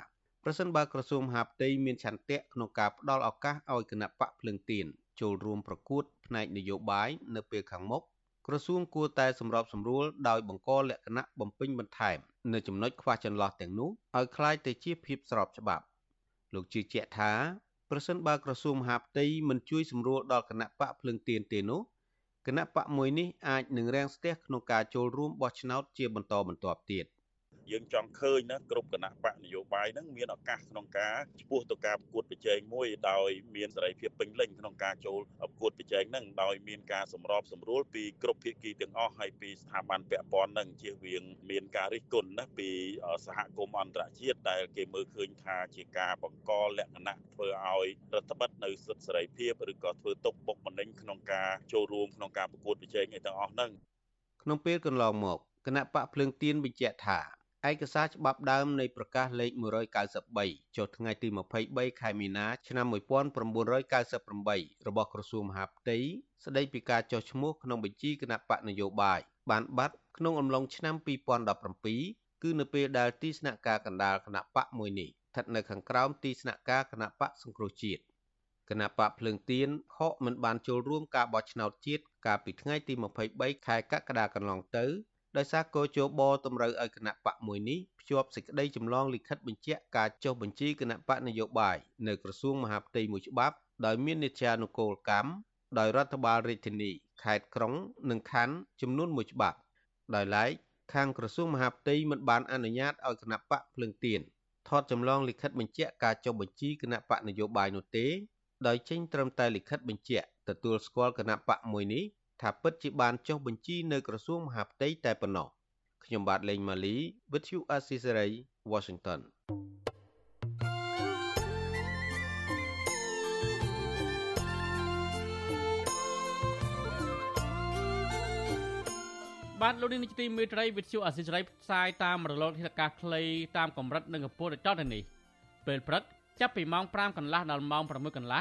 ប្រសិនបើក្រសួងមហាផ្ទៃមានឆន្ទៈក្នុងការផ្ដល់ឱកាសឲ្យគណៈបកភ្លឹងទៀនចូលរួមប្រកួតផ្នែកនយោបាយនៅពេលខាងមុខក្រសួងគួរតែសម្របសម្រួលដោយបង្កលក្ខណៈបំពេញបន្ថែមនៅចំណុចខ្វះចន្លោះទាំងនោះឲ្យคล้ายទៅជាភាពស្របច្បាប់លោកជឿជាក់ថាប្រសិនបើក្រសួងមហាផ្ទៃមិនជួយសម្រួលដល់គណៈបកភ្លឹងទៀនទេនោះ គណៈបកមួយនេះអាចនឹងរាំងស្ទះក្នុងការចូលរួមបោះឆ្នោតជាបន្តបន្ទាប់ទៀត យើងចង់ឃើញណាគ្រប់គណៈបកនយោបាយហ្នឹងមានឱកាសក្នុងការឈ្មោះទៅការប្រកួតប្រជែងមួយដោយមានសេរីភាពពេញលេញក្នុងការចូលប្រកួតប្រជែងហ្នឹងដោយមានការសម្របសម្រួលពីគ្រប់ភាគីទាំងអស់ហើយពីស្ថាប័នពាក់ព័ន្ធហ្នឹងជៀសវាងមានការរិះគន់ណាពីសហគមន៍អន្តរជាតិដែលគេមើលឃើញថាជាការបង្កលក្ខណៈធ្វើឲ្យរដ្ឋបិទនៅសិទ្ធិសេរីភាពឬក៏ធ្វើទុកបុកម្នេញក្នុងការចូលរួមក្នុងការប្រកួតប្រជែងឯទាំងអស់ហ្នឹងក្នុងពេលកន្លងមកគណៈបកភ្លើងទៀនបញ្ជាក់ថា ឯកសារច្បាប់ដើមនៃប្រកាសលេខ193ចុះថ្ងៃទី23ខែមីនាឆ្នាំ1998របស់ក្រសួងមហាផ្ទៃស្តីពីការចុះឈ្មោះក្នុងបញ្ជីគណៈបកនយោបាយបានបាត់ក្នុងអំឡុងឆ្នាំ2017គឺនៅពេលដែលទីស្នាក់ការកណ្ដាលគណៈបកមួយនេះស្ថិតនៅខាងក្រោមទីស្នាក់ការគណៈបកសង្គ្រោះជាតិគណៈបកភ្លើងទៀនខកមិនបានចូលរួមការបោះឆ្នោតជាតិកាលពីថ្ងៃទី23ខែកក្កដាកន្លងទៅ ដោយសារកោជបតម្រូវឲ្យគណៈបកមួយនេះភ្ជាប់សេចក្តីចម្លងលិខិតបញ្ជាក់ការចុះបញ្ជីគណៈបកនយោបាយនៅក្រសួងមហាផ្ទៃមួយច្បាប់ដោយមាននេត្យានុកូលកម្មដោយរដ្ឋបាលរាជធានីខេត្តក្រុងនិងខណ្ឌចំនួនមួយច្បាប់ដោយឡែកខាងក្រសួងមហាផ្ទៃមិនបានអនុញ្ញាតឲ្យគណៈបកភ្លើងទៀនថតចម្លងលិខិតបញ្ជាក់ការចុះបញ្ជីគណៈបកនយោបាយនោះទេដោយចេញត្រឹមតែលិខិតបញ្ជាក់ទទួលស្គាល់គណៈបកមួយនេះ ថាពិតជាបានចុះបញ្ជីនៅក្រសួងមហាផ្ទៃតែប៉ុណ្ណោះខ្ញុំបាទលេងម៉ាលី With you Assisary Washington បាទលោកនាងទីមេត្រីវិទ្យុអសិរ័យផ្សាយតាមរលកធាតុអាកាសខ្លីតាមកម្រិតនិងកម្ពស់ដូចតទៅនេះពេលព្រឹកចាប់ពីម៉ោង5កន្លះដល់ម៉ោង6កន្លះ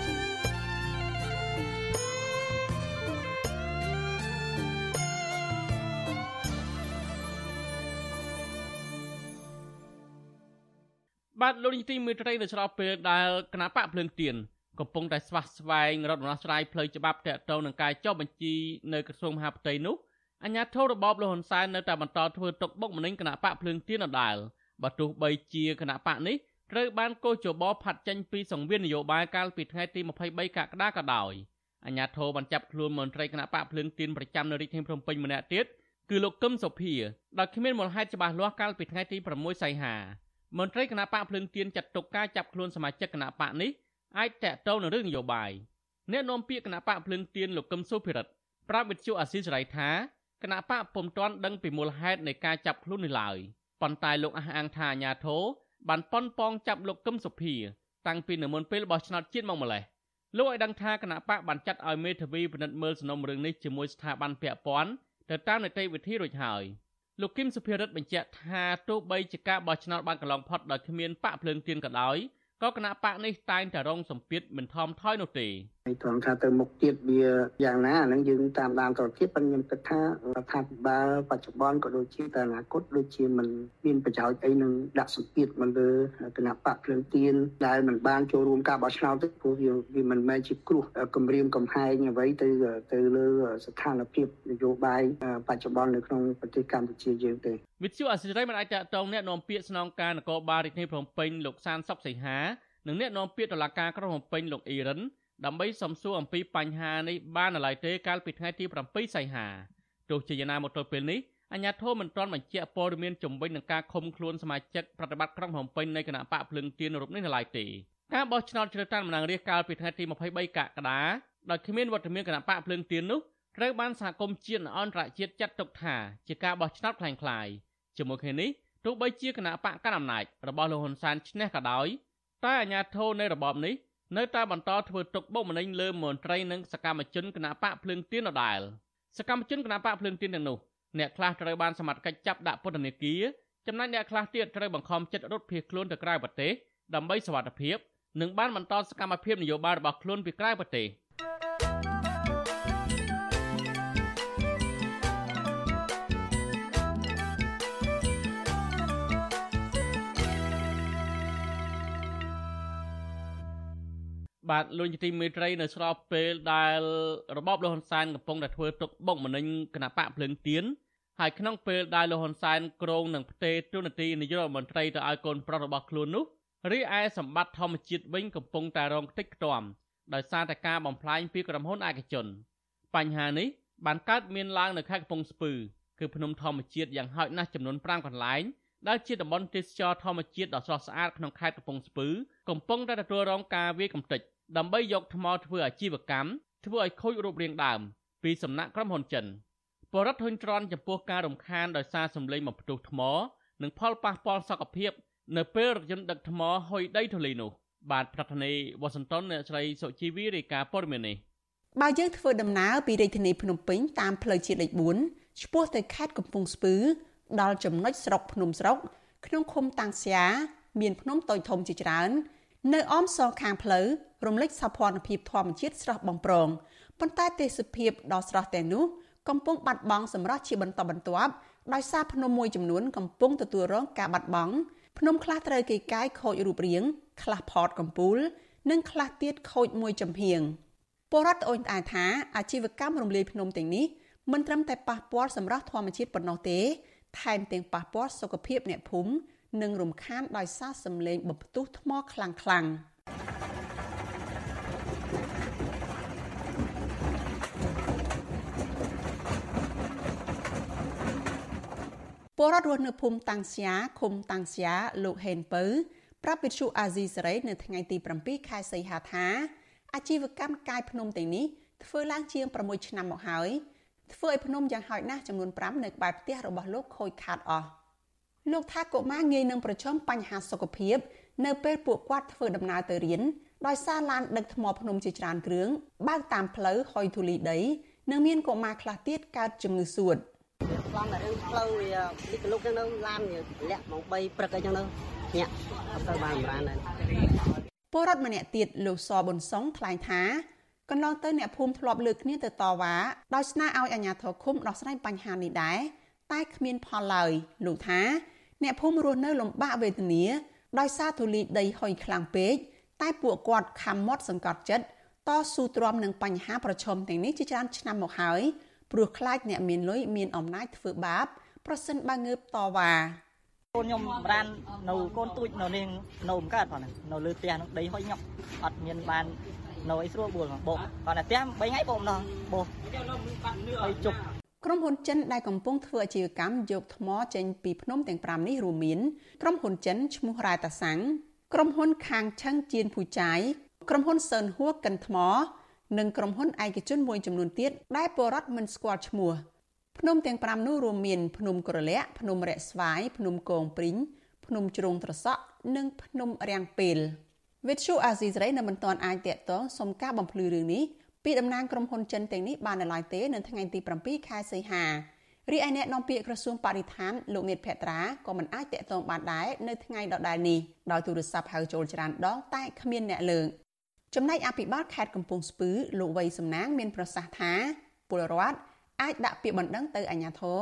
បាទលោកនាយទីមេត្រីនៅស្របពេលដែលគណៈបកភ្លើងទៀនកំពុងតែស្វាស្វែងរកដំណោះស្រាយផ្លូវច្បាប់ទាក់ទងនឹងការចុះបញ្ជីនៅក្រសួងមហាផ្ទៃនោះអាជ្ញាធររបបលហ៊ុនសែននៅតែបន្តធ្វើទុកបុកម្នេញគណៈបកភ្លើងទៀនដដែលបើទោះបីជាគណៈបកនេះត្រូវបានកោជបផាត់ចេញពីសង្វៀននយោបាយកាលពីថ្ងៃទី23កក្កដាក៏ដោយអាជ្ញាធរបានចាប់ខ្លួនមន្ត្រីគណៈបកភ្លើងទៀនប្រចាំនៅរាជធានីភ្នំពេញម្នាក់ទៀតគឺលោកកឹមសុភាដោយគ្មានមូលហេតុច្បាស់លាស់កាលពីថ្ងៃទី6សីហា មន្ត្រីគណៈបកភ្លើងទៀនចាត់ទុកការចាប់ខ្លួនសមាជិកគណៈបកនេះអាចតកតទៅនឹងរឿងនយោបាយអ្នកនាំពាក្យគណៈបកភ្លើងទៀនលោកកឹមសុភិរិទ្ធប្រាប់វិទ្យុអាស៊ីសេរីថាគណៈបកពុំទាន់ដឹងពីមូលហេតុនៃការចាប់ខ្លួននេះឡើយប៉ុន្តែលោកអះអាងថាអាញាធរបានប៉ុនប៉ងចាប់លោកកឹមសុភា តាំងពីនៅមុនពេលបោះឆ្នោតជាតិមកម្លេះលោកឲ្យដឹងថាគណៈបកបានចាត់ឲ្យមេធាវីពិនិត្យមើលសំណុំរឿងនេះជាមួយស្ថាប័នពាក់ព័ន្ធទៅតាមនីតិវិធីរួចហើយ។ លោកគឹមសុភារិទ្ធបញ្ជាក់ថាទោះបីជាការបោះឆ្នោតបានកន្លងផុតដោយគ្មានបកភ្លើងទៀនក៏ដោយក៏គណៈបកនេះតែងតែរងសម្ពាធមិនថមថយនោះទេហើយត្រង់ថាទៅមុខទៀតវាយ៉ាងណាអានឹងយើងតាមដានតទៅទៀតប៉ុន្តែខ្ញុំគិតថារដ្ឋាភិបាលបច្ចុប្បន្នក៏ដូចជាតែអនាគតដូចជាមិនមានប្រយោជន៍អីនឹងដាក់សម្ពាធមកលើគណៈបកភ្លើងទៀនដែលមិនបានចូលរួមការបោះឆ្នោតទេព្រោះវាវាមិនមែនជាគ្រោះគម្រាមកំហែងអ្វីទៅទៅលើស្ថានភាពនយោបាយបច្ចុប្បន្ននៅក្នុងប្រទេសកម្ពុជាយើងទេវិទ្យុអសិរ័យមិនអាចតតងអ្នកនាំពាក្យស្នងការនគរបាលរាជធានីភ្នំពេញលោកសានសុកសីហានិងអ្នកនាំពាក្យតុលាការក្រុងភ្នំពេញលោកអ៊ីរិន ដើម្បីសំសួរអំពីបញ្ហានេះបាននៅឡើយទេកាលពីថ្ងៃទី7សីហាទោះជាយ៉ាងណាមកទល់ពេលនេះអាញាធិបតេយ្យមិនទាន់បញ្ជាក់ព័ត៌មានជំវិញនឹងការឃុំខ្លួនសមាជិកប្រតិបត្តិក្រុងភ្នំពេញនៃគណៈបកភ្លឹងទៀនរូបនេះនៅឡើយទេការបោះឆ្នោតជ្រើសតាំងតំណាងរាស្ត្រកាលពីថ្ងៃទី23កក្កដាដោយគ្មានវត្តមានគណៈបកភ្លឹងទៀននោះត្រូវបានសហគមន៍ជាតិអន្តរជាតិចាត់ទុកថាជាការបោះឆ្នោតខ្លាំងខ្លាយជាមួយគ្នានេះទោះបីជាគណៈបកកណ្ដាលអំណាចរបស់លោកហ៊ុនសែនឈ្នះក៏ដោយតែអាញាធិបតេយ្យនៃរបបនេះ នៅតែបន្តធ្វើទុកបុកម្នេញលើមន្ត្រីនិងសកម្មជនគណបកភ្លើងទៀនដដែលសកម្មជនគណបកភ្លើងទៀនទាំងនោះអ្នកខ្លះត្រូវបានសមត្ថកិច្ចចាប់ដាក់ពន្ធនាគារចំណែកអ្នកខ្លះទៀតត្រូវបង្ខំចិត្តរត់ភៀសខ្លួនទៅក្រៅប្រទេសដើម្បីសុវត្ថិភាពនិងបានបន្តសកម្មភាពនយោបាយរបស់ខ្លួនពីក្រៅប្រទេស បាទលោកជាទីមេត្រីនៅស្របពេលដែលរបបលហ៊ុនសែនកំពុងតែធ្វើទុកបុកម្នេញគណៈបកភ្លើងទៀនហើយក្នុងពេលដែលលហ៊ុនសែនក្រងនឹងផ្ទេរទូនាទីនាយករដ្ឋមន្ត្រីទៅឲ្យកូនប្រុសរបស់ខ្លួននោះរីឯសម្បត្តិធម្មជាតិវិញកំពុងតែរងខ្ទេចខ្ទាំដោយសារតែការបំផ្លាញពីក្រុមហ៊ុនឯកជន បញ្ហានេះបានកើតមានឡើងនៅខេត្តកំពង់ស្ពឺគឺភ្នំធម្មជាតិយ៉ាងហោចណាស់ចំនួន5កន្លែងដែលជាតំបន់ទេសចរធម្មជាតិដ៏ស្រស់ស្អាតក្នុងខេត្តកំពង់ស្ពឺកំពុងតែទទួលរងការវាយកំទេច ដើម្បីយកថ្មធ្វើអាជីវកម្មធ្វើឲ្យខូចរូបរាងដើមពីសំណាក់ក្រុមហ៊ុនចិនបរដ្ឋហ៊ុនច្រនចំពោះការរំខានដោយសារសម្លេងមកផ្ទុះថ្ម និងផលប៉ះពាល់សុខភាព នៅពេលរថយន្តដឹកថ្មហុយដីធូលីនោះបាទប្រធានាធិបតីវ៉ាស៊ីនតោនអ្នកស្រីសុជីវីរាយការណ៍ព័ត៌មាននេះបើយើងធ្វើដំណើរពីរាជធានីភ្នំពេញតាមផ្លូវជាតិលេខ4ឆ្ពោះទៅខេត្តកំពង់ស្ពឺ ដល់ចំណុចស្រុកភ្នំស្រុក ក្នុងឃុំតាំងស្យាមានភ្នំតូចធំជាច្រើន នៅអមសងខាងផ្លូវ រំលេចសោភ័ណភាពធម្មជាតិស្រស់បំព្រងប៉ុន្តែទេសភាពដ៏ស្រស់ទាំងនោះកំពុងបាត់បង់សម្រស់ជាបន្តបន្ទាប់ដោយសារភ្នំមួយចំនួនកំពុងទទួលរងការបាត់បង់ភ្នំខ្លះត្រូវគេកាយខូចរូបរាង ខ្លះផតកំពូល និងខ្លះទៀតខូចមួយចំហៀងពលរដ្ឋអូនត្អែថាអាជីវកម្មរំលាយភ្នំទាំងនេះមិនត្រឹមតែប៉ះពាល់សម្រស់ធម្មជាតិប៉ុណ្ណោះទេ ថែមទាំងប៉ះពាល់សុខភាពអ្នកភូមិនិងរំខានដោយសារសម្លេងបំផ្ទុះថ្មខ្លាំងខ្ពលរដ្ឋរស់នៅភូមិតាំងស្យាឃុំតាំងស្យាលោកហេនពៅប្រាប់វិទ្យុអាស៊ីសេរីនៅថ្ងៃទី7ខែសីហាថាអាជីវកម្មកាយភ្នំទាំងនេះធ្វើឡើងជាង6ឆ្នាំមកហើយធ្វើឲ្យភ្នំយ៉ាងហោចណាស់ចំនួន5នៅក្បែរផ្ទះរបស់លោកខូចខាតអស់លោកថាកុមារងាយនឹងប្រឈមបញ្ហាសុខភាព នៅពេលពួកគាត់ធ្វើដំណើរទៅរៀនដោយសារឡានដឹកថ្មភ្នំជាច្រើនគ្រឿងបើកតាមផ្លូវហុយធូលីដី និងមានកុមារខ្លះទៀតកើតជំងឺសួត ខ្លងតែរឿងផ្លូវវាលិកលុកចឹងទៅឡានលាក់ម៉ោង3ព្រឹកអីចឹងទៅញាក់អត់ទៅបានបានដែរពលរដ្ឋម្នាក់ទៀតលោកសប៊ុនសុងថ្លែងថាកន្លងទៅអ្នកភូមិធ្លាប់លើកគ្នាទៅតវ៉ាដោយស្នើឲ្យអាជ្ញាធរឃុំដោះស្រាយបញ្ហានេះដែរតែគ្មានផលឡើយលោកថា អ្នកភូមិរស់នៅលំបាកវេទនាដោយសារធូលីដីហុយខ្លាំងពេកតែពួកគាត់ខំមាត់សង្កត់ចិត្តតស៊ូទ្រាំនឹងបញ្ហាប្រឈមទាំងនេះជាច្រើនឆ្នាំមកហើយ ព្រោះខ្លាចអ្នកមានលុយមានអំណាចធ្វើបាបប្រសិនបើងើបតវ៉ាកូនខ្ញុំបាននៅកូនទូចនៅនាងនៅមិនកើតផងនៅលើផ្ទះនឹងដីហុយញក់អត់មានបាននៅអីស្រួលបួលបោកគាត់តែផ្ទះ3ថ្ងៃបោកម្ដងបោកហើយជប់ក្រុមហ៊ុនចិនដែលកំពុងធ្វើអាជីវកម្មយកថ្មចេញពីភ្នំទាំង5នេះរួមមានក្រុមហ៊ុនចិនឈ្មោះរ៉ែតាសាំងក្រុមហ៊ុនខាងឆឹងជៀនភូចាយក្រុមហ៊ុនសឺនហួរកិនថ្ម និងក្រុមហ៊ុនឯកជនមួយចំនួនទៀតដែលពលរដ្ឋមិនស្គាល់ឈ្មោះភ្នំទាំង5នោះរួមមានភ្នំក្រលាក់ភ្នំរៈស្វាយភ្នំកងព្រីងភ្នំជ្រងត្រសក់និងភ្នំរាំងពេលវិទ្យុអាស៊ីសេរីនៅមិនទាន់អាចតាក់ទងសុំការបំភ្លឺរឿងនេះពីតំណាងក្រុមហ៊ុនចិនទាំងនេះបាននៅឡើយទេនៅថ្ងៃទី7ខែសីហារីឯអ្នកនាំពាក្យក្រសួងបរិស្ថានលោកនេតភក្ត្រាក៏មិនអាចតាក់ទងបានដែរនៅថ្ងៃដដែលនេះដោយទូរស័ព្ទហៅចូលច្រើនដងតែគ្មានអ្នកលើក ចំណែកអភិបាលខេត្តកំពង់ស្ពឺលោកវ័យសំណាងមានប្រសាសន៍ថាពលរដ្ឋអាចដាក់ពាក្យបណ្ដឹងទៅអាជ្ញាធរ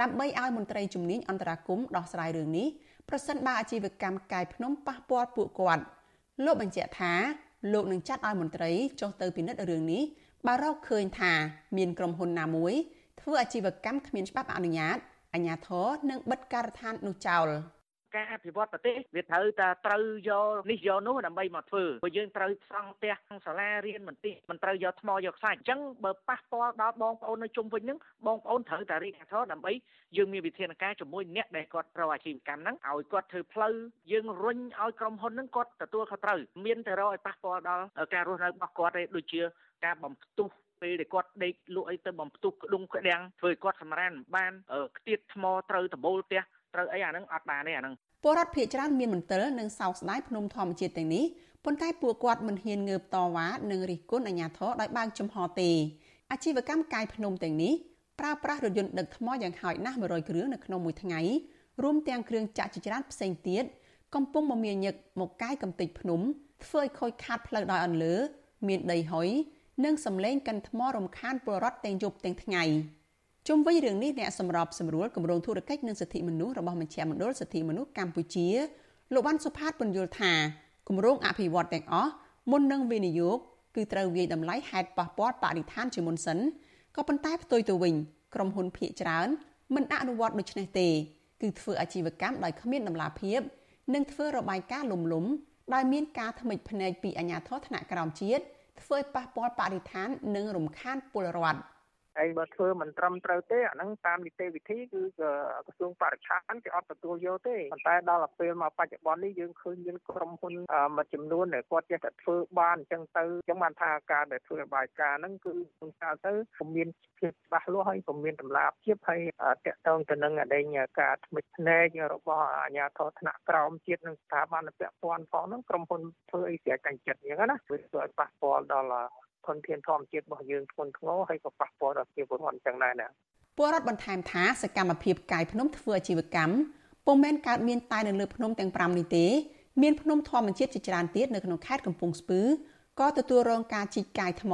ដើម្បីឲ្យមន្ត្រីជំនាញអន្តរាគមន៍ដោះស្រាយរឿងនេះប្រសិនបើអាជីវកម្មកាយភ្នំប៉ះពាល់ពួកគាត់លោកបញ្ជាក់ថាលោកនឹងចាត់ឲ្យមន្ត្រីចុះទៅពិនិត្យរឿងនេះបើរកឃើញថាមានក្រុមហ៊ុនណាមួយធ្វើអាជីវកម្មគ្មានច្បាប់អនុញ្ញាតអាជ្ញាធរនឹងបិទការដ្ឋាននោះចោល។ ការអភិវឌ្ឍប្រទេសវាត្រូវតែត្រូវយកនេះយកនោះដើម្បីមកធ្វើព្រោះយើងត្រូវសង់ផ្ទះសាលារៀនមន្ទីរមិនត្រូវយកថ្មយកខ្សាច់អញ្ចឹងបើប៉ះពាល់ដល់បងប្អូននៅជុំវិញហ្នឹងបងប្អូនត្រូវតែរៀបការដើម្បីយើងមានវិធានការជាមួយអ្នកដែលគាត់ប្រកអាជីវកម្មហ្នឹងឲ្យគាត់ធ្វើផ្លូវយើងរុញឲ្យក្រុមហ៊ុនហ្នឹងគាត់ទទួលខុសត្រូវមានតែរកឲ្យប៉ះពាល់ដល់ការរស់នៅរបស់គាត់ទេដូចជាការបំផ្ទុះពេលដែលគាត់ដេកលក់អីទៅបំផ្ទុះក្ដុងក្ដាំងធ្វើឲ្យគាត់សម្រានបានខ្ទាតថ្មត្រូវដបូលផ្ទះត្រូវអីអាហ្នឹងអត់បានទេអាហ្នឹង ពលរដ្ឋភៀសច្រើនមានមន្ទិលនិងសោកស្ដាយភ្នំធម្មជាតិទាំងនេះប៉ុន្តែពួកគាត់មិនហ៊ានងើបតវ៉ានិងរិះគន់អាជ្ញាធរដោយបើកចំហទេអាជីវកម្មកាយភ្នំទាំងនេះប្រើប្រាស់រថយន្តដឹកថ្មយ៉ាងហោចណាស់100គ្រឿងនៅក្នុងមួយថ្ងៃរួមទាំងគ្រឿងចាក់ជាច្រើនផ្សេងទៀតកំពុងមមាញឹកមកកាយកំទេចភ្នំធ្វើឲ្យខូចខាតផ្លូវដោយអន្លើ មានដីហុយនិងសម្លេងកិនថ្មរំខានពលរដ្ឋទាំងយប់ទាំងថ្ងៃ។ ជុំវិញរឿងនេះអ្នកសម្របសម្រួលគម្រោងធុរកិច្ចនិងសិទ្ធិមនុស្សរបស់មជ្ឈមណ្ឌលសិទ្ធិមនុស្សកម្ពុជាលោកវ៉ាន់សុផាតពន្យល់ថាគម្រោងអភិវឌ្ឍទាំងអស់មុននឹងវិនិយោគគឺត្រូវវាយតម្លៃហេតុប៉ះពាល់បរិស្ថានជាមុនសិនក៏ប៉ុន្តែផ្ទុយទៅវិញក្រុមហ៊ុនភៀកច្រើនមិនអនុវត្តដូច្នេះទេគឺធ្វើអាជីវកម្មដោយគ្មានដំណាភាពនិងធ្វើរបាយការណ៍លំលំដោយមានការថ្មិចភ្នែកពីអាជ្ញាធរថ្នាក់ក្រោមជាតិធ្វើឲ្យប៉ះពាល់បរិស្ថាននិងរំខានពលរដ្ឋ។ ហើយបើធ្វើមិនត្រឹមត្រូវទេអាហ្នឹងតាមនីតិវិធីគឺក្រសួងបរិស្ថានគេអត់ទទួលយកទេប៉ុន្តែដល់ពេលមកបច្ចុប្បន្ននេះយើងឃើញមានក្រុមហ៊ុនមួយចំនួនដែលគាត់ចេះតែធ្វើបានអញ្ចឹងទៅអញ្ចឹងបានថាការដែលធ្វើបាយការហ្នឹងគឺក្នុងកាលទៅពុំមានភាពច្បាស់លាស់ហើយពុំមានតម្លាភាពហើយតកតងទៅនឹងអដែងការថ្មិចភ្នែករបស់អាជ្ញាធរថ្នាក់ក្រោមជាតិនិងស្ថាប័នពាក់ព័ន្ធផងហ្នឹងក្រុមហ៊ុនធ្វើអីស្រេចកាញ់ចិត្តអញ្ចឹងណាវាធ្វើឲ្យប៉ះពាល់ដល់ ធនធានធម្មជាតិរបស់យើងធ្ងន់ធ្ងរហើយក៏ប៉ះពាល់ដល់ប្រជាពលរដ្ឋចឹងដែរណាពលរដ្ឋបន្ថែមថាសកម្មភាពកាយភ្នំធ្វើអាជីវកម្មពុំមែនកើតមានតែនៅលើភ្នំទាំង5នេះទេមានភ្នំធម្មជាតិជាច្រើនទៀតនៅក្នុងខេត្តកំពង់ស្ពឺក៏ទទួលរងការជីកកាយថ្ម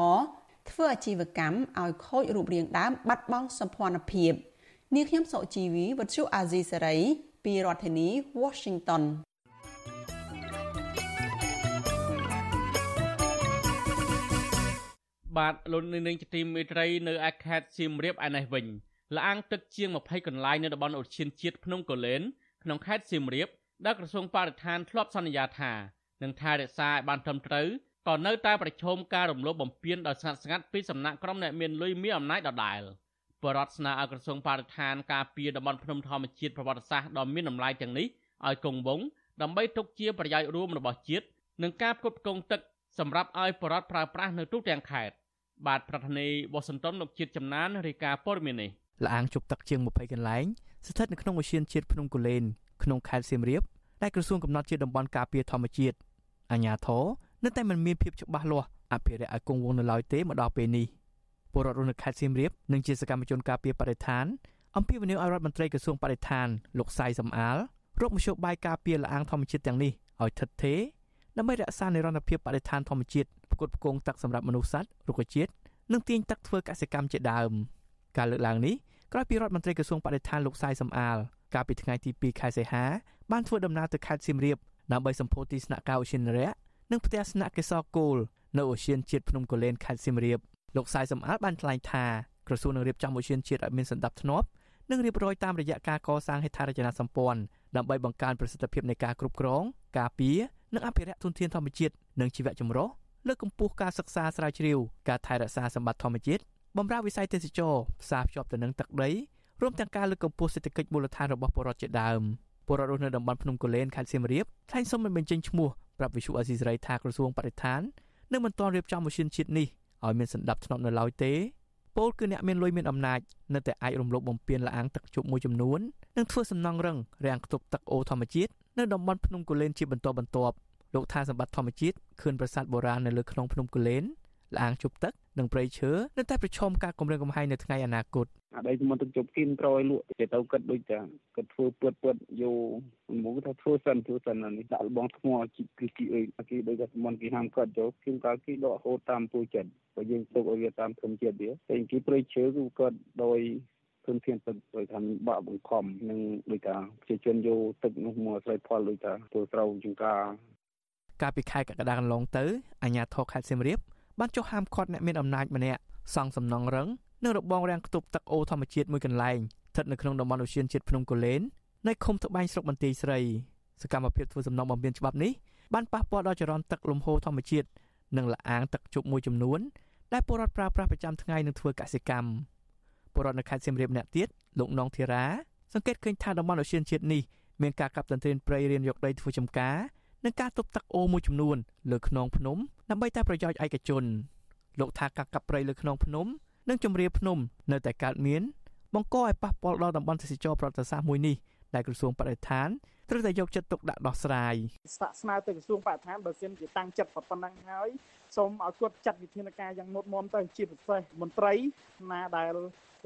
ធ្វើអាជីវកម្មឲ្យខូចរូបរាងដើមបាត់បង់សម្ព័ន្ធភាពនាងខ្ញុំសុជីវីវັດឈូអាស៊ីសេរីពីរដ្ឋធានី Washington បាទលោកនាងជាទីមេត្រីនៅឯខេត្តសៀមរាបឯនេះវិញលាងទឹកជាង20កន្លែងនៅតំបន់ឧទ្យានជាតិភ្នំកូលែនក្នុងខេត្តសៀមរាបដែលក្រសួងបរិស្ថានធ្លាប់សន្យាថានឹងថែរក្សាឲ្យបានត្រឹមត្រូវក៏នៅតែប្រឈមការរំលោភបំពានដោយស្ងាត់ស្ងាត់ពីសំណាក់ក្រុមអ្នកមានលុយមានអំណាចដដែលបរដ្ឋស្នើឲ្យក្រសួងបរិស្ថានការពារតំបន់ភ្នំធម្មជាតិប្រវត្តិសាស្ត្រដ៏មានតម្លៃទាំងនេះឲ្យគង់វង្សដើម្បីទុកជាប្រយោជន៍រួមរបស់ជាតិនិងការផ្គត់ផ្គង់ទឹកសម្រាប់ឲ្យបរដ្ឋប្រើប្រាស់នៅទូទាំងខេត្ត បាទប្រធានាធិបតីវ៉ាស៊ីនតោនលោកជាតិចំណានរាយការណ៍ព័ត៌មាននេះលាងជប់ទឹកជាង20កន្លែងស្ថិតនៅក្នុងឧទ្យានជាតិភ្នំកូលែនក្នុងខេត្តសៀមរាបដែលក្រសួងកំណត់ជាតំបន់ការពារធម្មជាតិអាជ្ញាធរនៅតែមិនមានភាពច្បាស់លាស់អភិរក្សឲ្យគង់វង្សនៅឡើយទេមកដល់ពេលនេះពលរដ្ឋនៅខេត្តសៀមរាបនិងជាសកម្មជនការពារបរិស្ថានអំពាវនាវឲ្យរដ្ឋមន្ត្រីក្រសួងបរិស្ថានលោកសៃសំអាលរកមធ្យោបាយការពារលាងធម្មជាតិទាំងនេះឲ្យថិតថេរដើម្បីរក្សានិរន្តរភាពបរិស្ថានធម្មជាតិ ផ្គត់ផ្គង់ទឹកសម្រាប់មនុស្សសត្វរុក្ខជាតិនិងទាញទឹកធ្វើកសិកម្មជាដើមការលើកឡើងនេះក្រោយពីរដ្ឋមន្ត្រីក្រសួងបរិស្ថានលោកសាយសំអាលកាលពីថ្ងៃទី2ខែសីហាបានធ្វើដំណើរទៅខេត្តសៀមរាបដើម្បីសម្ពោធទីស្នាក់ការឧទ្យានរៈនិងផ្ទះស្នាក់កេសរគោលនៅឧទ្យានជាតិភ្នំកូលែនខេត្តសៀមរាបលោកសាយសំអាលបានថ្លែងថាក្រសួងនឹងរៀបចំឧទ្យានជាតិឲ្យមានសន្តិភាពនិងរៀបរយតាមរយៈការកសាងហេដ្ឋារចនាសម្ព័ន្ធដើម្បីបង្កើនប្រសិទ្ធភាពនៃការគ្រប់គ្រងការពារនិងអភិរក្សធនធានធម្មជាតិនិងជីវៈចម្រុះ លើកកម្ពស់ការសិក្សាស្រាវជ្រាវការថែរក្សាសម្បត្តិធម្មជាតិបម្រើវិស័យទេសចរផ្សារភ្ជាប់ទៅនឹងទឹកដីរួមទាំងការលើកកម្ពស់សេដ្ឋកិច្ចមូលដ្ឋានរបស់ពលរដ្ឋជាដើមពលរដ្ឋរស់នៅតំបន់ភ្នំកូលែនខេត្តសៀមរាបថ្លែងសុំមិនបញ្ចេញឈ្មោះប្រាប់វិសុអាស៊ីសេរីថាក្រសួងបរិស្ថាននឹងមិនទាន់រៀបចំម៉ាស៊ីនជាតិនេះឲ្យមានសន្តិភាពនៅឡើយទេពលគឺអ្នកមានលុយមានអំណាចនៅតែអាចរំលោភបំពានលាងទឹកជប់មួយចំនួននិងធ្វើសំណង់រឹងរាំងខ្ទប់ទឹកអូរធម្មជាតិនៅតំបន់ភ្នំកូលែនជាបន្តបន្ទាប់ លោកថាសម្បត្តិធម្មជាតិខឿនប្រាសាទបុរាណនៅលើខ្នងភ្នំកូលែនលាងជប់ទឹកនិងព្រៃឈើនៅតែប្រឈមការគម្រាមកំហែងនៅថ្ងៃអនាគតអដីមុនទឹកជប់គីមក្រោយលក់គេទៅគិតដូចចាគិតធ្វើពើតពើតយោមកថាធ្វើសិនធ្វើសិននេះដាក់លបងថ្មជីគឺគីអីគេដូចថាមុនគេហាមគាត់ចូលគីមកាលគេដកហូតតាមពូចិត្តបើយើងទុកឲ្យវាតាមធម្មជាតិវាតែគេព្រៃឈើគឺគាត់ដោយធនធានទឹកដោយថាបាក់បង្ខំនិងដោយថាប្រជាជនយកទឹកនោះមកស្រោចផលដោយថាធ្វើស្រូវចង្ការ កាលពីខែកក្កដាកន្លងទៅអាជ្ញាធរខេត្តសៀមរាបបានចុះហាមឃាត់អ្នកមានអំណាចម្នាក់សង់សំណង់រឹងនិងរបងរាំងខ្ទប់ទឹកអូរធម្មជាតិមួយកន្លែងស្ថិតនៅក្នុងតំបន់ឧទ្យានជាតិភ្នំកូលែននៅឃុំត្បែងស្រុកបន្ទាយស្រីសកម្មភាពធ្វើសំណង់បំពេញច្បាប់នេះបានប៉ះពាល់ដល់ចរន្តទឹកលំហូរធម្មជាតិនិងលអាងទឹកជប់មួយចំនួនដែលពលរដ្ឋប្រើប្រាស់ប្រចាំថ្ងៃនឹងធ្វើកសិកម្មពលរដ្ឋនៅខេត្តសៀមរាបអ្នកទៀតលោកនងធីរ៉ាសង្កេតឃើញថាតំបន់ឧទ្យានជាតិនេះមានការកាប់ទន្ទ្រានព្រៃរៀនយកដីធ្វើចម្ការ និងការទប់ទឹកអូរមួយចំនួនលើខ្នងភ្នំដើម្បីតែប្រយោជន៍ឯកជនលោកថាការកាប់ព្រៃលើខ្នងភ្នំ និងជំរាលភ្នំ នៅតែកើតមានបង្កឲ្យប៉ះពាល់ដល់តំបន់ទេសចរប្រវត្តិសាស្ត្រមួយនេះដែលក្រសួងបរិស្ថានត្រូវតែយកចិត្តទុកដាក់ដោះស្រាយស្នាក់ស្នើទៅក្រសួងបរិស្ថានបើសិនជាតាំងចិត្តប៉ុណ្ណឹងហើយ សូមឲ្យគាត់ចាត់វិធានការយ៉ាងមុតមមទៅជាពិសេសមន្ត្រីណាដែល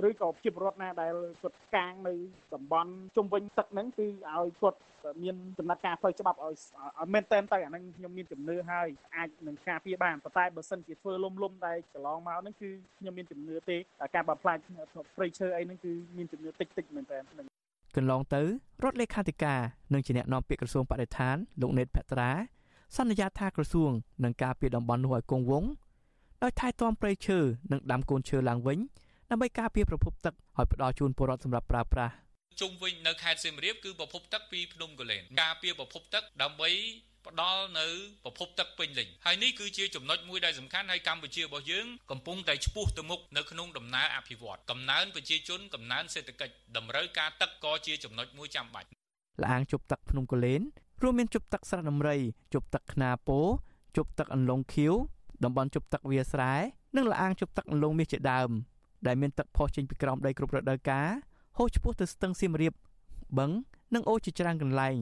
ឬក៏ជាពលរដ្ឋណាដែលគាត់កាងនៅតំបន់ជុំវិញទឹកហ្នឹងគឺឲ្យគាត់មានដំណើរការផ្លូវច្បាប់ឲ្យឲ្យមែនតែនទៅអាហ្នឹងខ្ញុំមានជំនឿហើយអាចនឹងការពារបានប៉ុន្តែបើសិនជាធ្វើលំលំដែលកន្លងមកហ្នឹងគឺខ្ញុំមានជំនឿទេការបំផ្លាញព្រៃឈើអីហ្នឹងគឺមានជំនឿតិចតិចមែនតើកន្លងទៅរដ្ឋលេខាធិការនិងជាអ្នកនាំពាក្យក្រសួងបរិស្ថានលោកណេតភត្រា សន្យាថាក្រសួងនឹងការពារតំបន់នោះឲ្យគង់វង្សដោយថែទាំព្រៃឈើនិងដាំកូនឈើឡើងវិញដើម្បីការពារប្រភពទឹកឲ្យផ្ដល់ជូនពលរដ្ឋសម្រាប់ប្រើប្រាស់ជុំវិញនៅខេត្តសៀមរាបគឺប្រភពទឹកពីភ្នំកលែនការពារប្រភពទឹកដើម្បីផ្ដល់នៅប្រភពទឹកពេញលេញហើយនេះគឺជាចំណុចមួយដែលសំខាន់ហើយកម្ពុជារបស់យើងកំពុងតែឆ្ពោះទៅមុខនៅក្នុងដំណើរអភិវឌ្ឍកំណើនប្រជាជនកំណើនសេដ្ឋកិច្ចតម្រូវការទឹកក៏ជាចំណុចមួយចាំបាច់លាងជប់ទឹកភ្នំកលែន រួមមានជប់ទឹកស្រះដំរីជប់ទឹកខ្នាពោជប់ទឹកអន្លង់ខៀវតំបន់ជប់ទឹកវាស្រែនិងលាងជប់ទឹកអន្លង់មាសជាដើមដែលមានទឹកផុសចេញពីក្រោមដីគ្រប់រដូវកាលហូរឆ្ពោះទៅស្ទឹងសៀមរាបបឹងនិងអូរជាច្រើនកន្លែង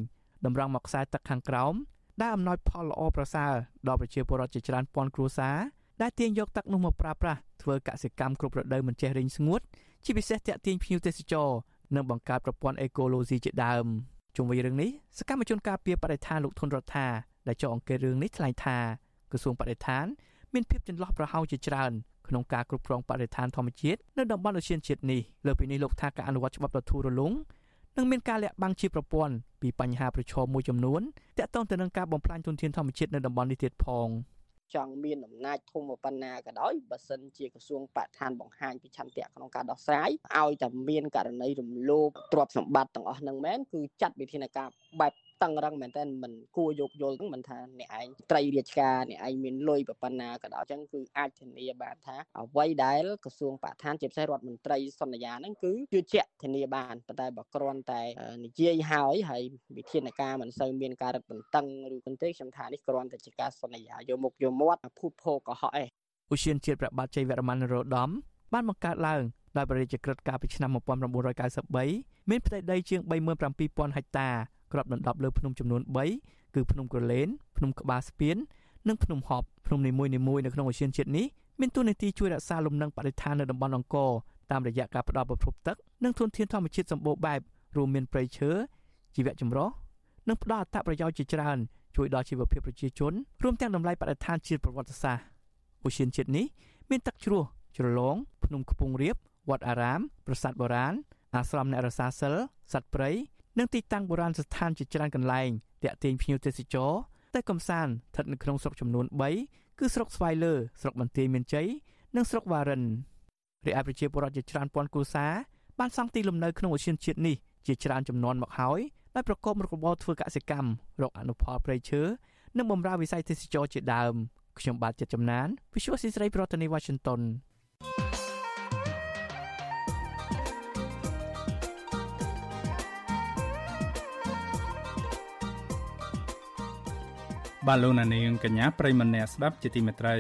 តម្រង់មកខ្សែទឹកខាងក្រោមដែលអំណោយផលល្អប្រសើរដល់ប្រជាពលរដ្ឋជាច្រើនពាន់គ្រួសារដែលទាញយកទឹកនោះមកប្រើប្រាស់ធ្វើកសិកម្មគ្រប់រដូវមិនចេះរីងស្ងួតជាពិសេសតាក់ទាញភ្ញៀវទេសចរនិងបង្កើតប្រព័ន្ធអេកូឡូស៊ីជាដើម ជុំវិញរឿងនេះសកម្មជនការពារបរិស្ថានលោកធុនរដ្ឋាដែលចុះអង្គាសរឿងនេះថ្លែងថាក្រសួងបរិស្ថានមានភាពចន្លោះប្រហោងជាច្រើនក្នុងការគ្រប់គ្រងបរិស្ថានធម្មជាតិនៅតំបន់ឧទ្យានជាតិនេះលើពីនេះលោកថាការអនុវត្តច្បាប់ដ៏ធូររលុងនិងមានការលាក់បាំងជាប្រព័ន្ធពីបញ្ហាប្រឈមមួយចំនួនទាក់ទងទៅនឹងការបំផ្លាញទុនធានធម្មជាតិនៅតំបន់នេះទៀតផង ចង់មានអំណាចធំប៉ុណ្ណាក៏ដោយបើសិនជាក្រសួងបរិស្ថានបង្ហាញពីឆន្ទៈក្នុងការដោះស្រាយឲ្យតែមានករណីរំលោភទ្រព្យសម្បត្តិទាំងអស់ហ្នឹងមែនគឺចាត់វិធានការបែប តឹងរឹងមែនតើមិនគួរយកយល់ហ្នឹងមិនថាអ្នកឯងត្រីរាជការអ្នកឯងមានលុយប៉ុណ្ណាក៏ដោយអញ្ចឹងគឺអាចធានាបានថាអ្វីដែលក្រសួងបរិស្ថានជាពិសេសរដ្ឋមន្ត្រីសន្យាហ្នឹងគឺជឿជាក់ធានាបានប៉ុន្តែបើគ្រាន់តែនិយាយហើយហើយវិធានការមិនសូវមានការរឹតបន្តឹងឬគន្ទេខ្ញុំថានេះគ្រាន់តែជាការសន្យាយកមុខយកមាត់ភូតភោកុហកឯងឧស្សាហជាតិប្របាទជ័យវរ្ម័នរោដមបានបង្កើតឡើងដោយបរិយាចក្រិតកាលពីឆ្នាំ1993មានផ្ទៃដីជាង37000ហិកតា គ្របដណ្ដប់លើភ្នំចំនួន3គឺភ្នំក្រឡេនភ្នំក្បាលស្ពាននិងភ្នំហប់ភ្នំនីមួយៗនៅក្នុងឧទ្យានជាតិនេះមានតួនាទីជួយរក្សាលំនឹងបរិស្ថាននៅតំបន់អង្គរតាមរយៈការផ្ដល់ប្រភពទឹកនិងធនធានធម្មជាតិសម្បូរបែបរួមមានព្រៃឈើជីវៈចម្រុះនិងផ្ដល់អត្ថប្រយោជន៍ជាច្រើនជួយដល់ជីវភាពប្រជាជនរួមទាំងតម្លៃបរិស្ថានជាតិប្រវត្តិសាស្ត្រឧទ្យានជាតិនេះមានទឹកជ្រោះជ្រលងភ្នំខ្ពង់រាបវត្តអារាមប្រាសាទបុរាណអាស្រមអ្នករសាសិលសត្វព្រៃ និងទីតាំងបុរាណស្ថានជាច្រើនកន្លែងតាក់ទាញភ្ញៀវទេសចរទៅកំសាន្តស្ថិតនៅក្នុងស្រុកចំនួន3គឺស្រុកស្វាយលើស្រុកបន្ទាយមានជ័យនិងស្រុកវ៉ារិនរាជអាប្រជាពលរដ្ឋជាច្រើនពាន់គ្រួសារបានសង់ទីលំនៅក្នុងឧទ្យានជាតិនេះជាច្រើនចំនួនមកហើយដោយប្រកបមុខរបរធ្វើកសិកម្មរកអនុផលព្រៃឈើនិងបម្រើវិស័យទេសចរជាដើមខ្ញុំបាទចិត្តចំណាន Visual ស៊ីស្រីប្រធានាទី Washington បាទលោកនាងកញ្ញាប្រិមម្នាក់ស្ដាប់ជាទីមេត្រី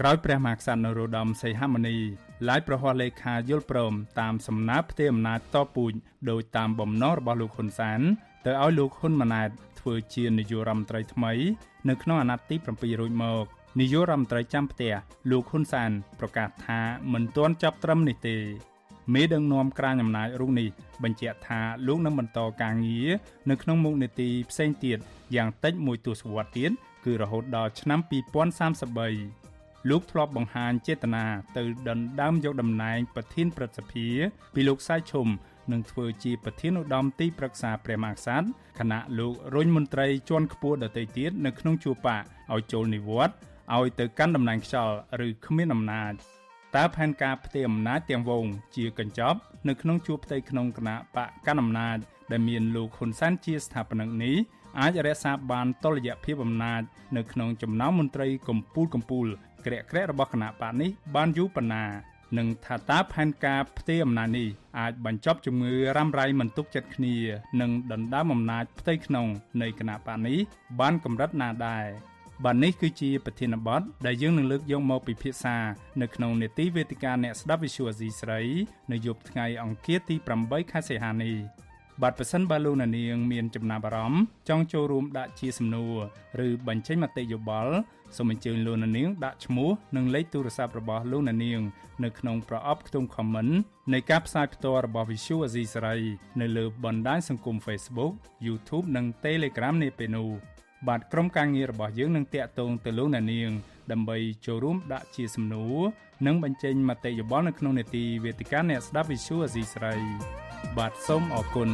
ក្រោយព្រះមហាក្សត្រនរោត្តមសីហមុនីឡាយប្រហោះលេខាយល់ព្រមតាមសំណើផ្ទេរអំណាចតពូជដោយតាមបំណងរបស់លោកហ៊ុនសានទៅឲ្យលោកហ៊ុនម៉ាណែតធ្វើជានាយករដ្ឋមន្ត្រីថ្មីនៅក្នុងអាណត្តិទី7រួចមកនាយករដ្ឋមន្ត្រីចាំផ្ទះលោកហ៊ុនសានប្រកាសថាមិនទាន់ចាប់ត្រឹមនេះទេ មេដឹកនាំក្រាញអំណាចរូបនេះបញ្ជាក់ថាលោកនឹងបន្តការងារនៅក្នុងមុខនីតិផ្សេងទៀតយ៉ាងតិចមួយទសវត្សរ៍ទៀតគឺរហូតដល់ឆ្នាំ2033លោកធ្លាប់បង្ហាញចេតនាទៅដណ្ដើមយកតំណែងប្រធានព្រឹទ្ធសភាពីលោកសៃឈុំនឹងធ្វើជាប្រធានឧត្តមទីប្រឹក្សាព្រះមហាក្សត្រគណៈលោក រុញមន្ត្រីជាន់ខ្ពស់ដទៃទៀតនៅក្នុងជួរបកឲ្យចូលនិវត្តន៍ឲ្យទៅកាន់តំណែងខ្យល់ឬគ្មានអំណាច តើផែនការផ្ទេរអំណាចទាំងវងជាកញ្ចប់នៅក្នុងជួរផ្ទៃក្នុងគណៈបកកណ្ដាលអំណាចដែលមានលោកហ៊ុនសែនជាស្ថាបនិកនេះអាចរក្សាបានតុល្យភាពអំណាចនៅក្នុងចំណោមមន្ត្រីកម្ពុជាកម្ពុជាក្រាក់ក្រាក់របស់គណៈបកនេះបានយូរប៉ុណ្ណានឹងថាតើផែនការផ្ទេរអំណាចនេះអាចបញ្ចប់ជំងឺរ៉ាំរ៉ៃមិនទុកចិត្តគ្នា និងដណ្ដើមអំណាចផ្ទៃក្នុងនៃគណៈបកនេះបានកម្រិតណាដែរ បាទនេះគឺជាប្រធានបទដែលយើងនឹងលើកយកមកពិភាក្សានៅក្នុងនេតិវេទិកាអ្នកស្ដាប់ Visual Asia ស្រីនៅយប់ថ្ងៃអង្គារទី8ខែសីហានេះបាទប្រសិនបើលោកអ្នកនាងមានចំណាប់អារម្មណ៍ចង់ចូលរួមដាក់ជាសំណួរឬបញ្ចេញមតិយោបល់សូមអញ្ជើញលោកអ្នកនាងដាក់ឈ្មោះនិងលេខទូរស័ព្ទរបស់លោកអ្នកនាងនៅក្នុងប្រអប់ខ្ទង់ comment នៃការផ្សាយផ្ទាល់របស់ Visual Asia ស្រីនៅលើបណ្ដាញសង្គម Facebook YouTube និង Telegram នាពេលនោះ បាទក្រុមការងាររបស់យើងនឹងតាក់ទងទៅលោកអ្នកនាងដើម្បីចូលរួមដាក់ជាសំណួរនិងបញ្ចេញមតិយោបល់នៅក្នុងនេតិវេទិកាអ្នកស្ដាប់ Visual Asia ស្រីបាទសូមអរគុណ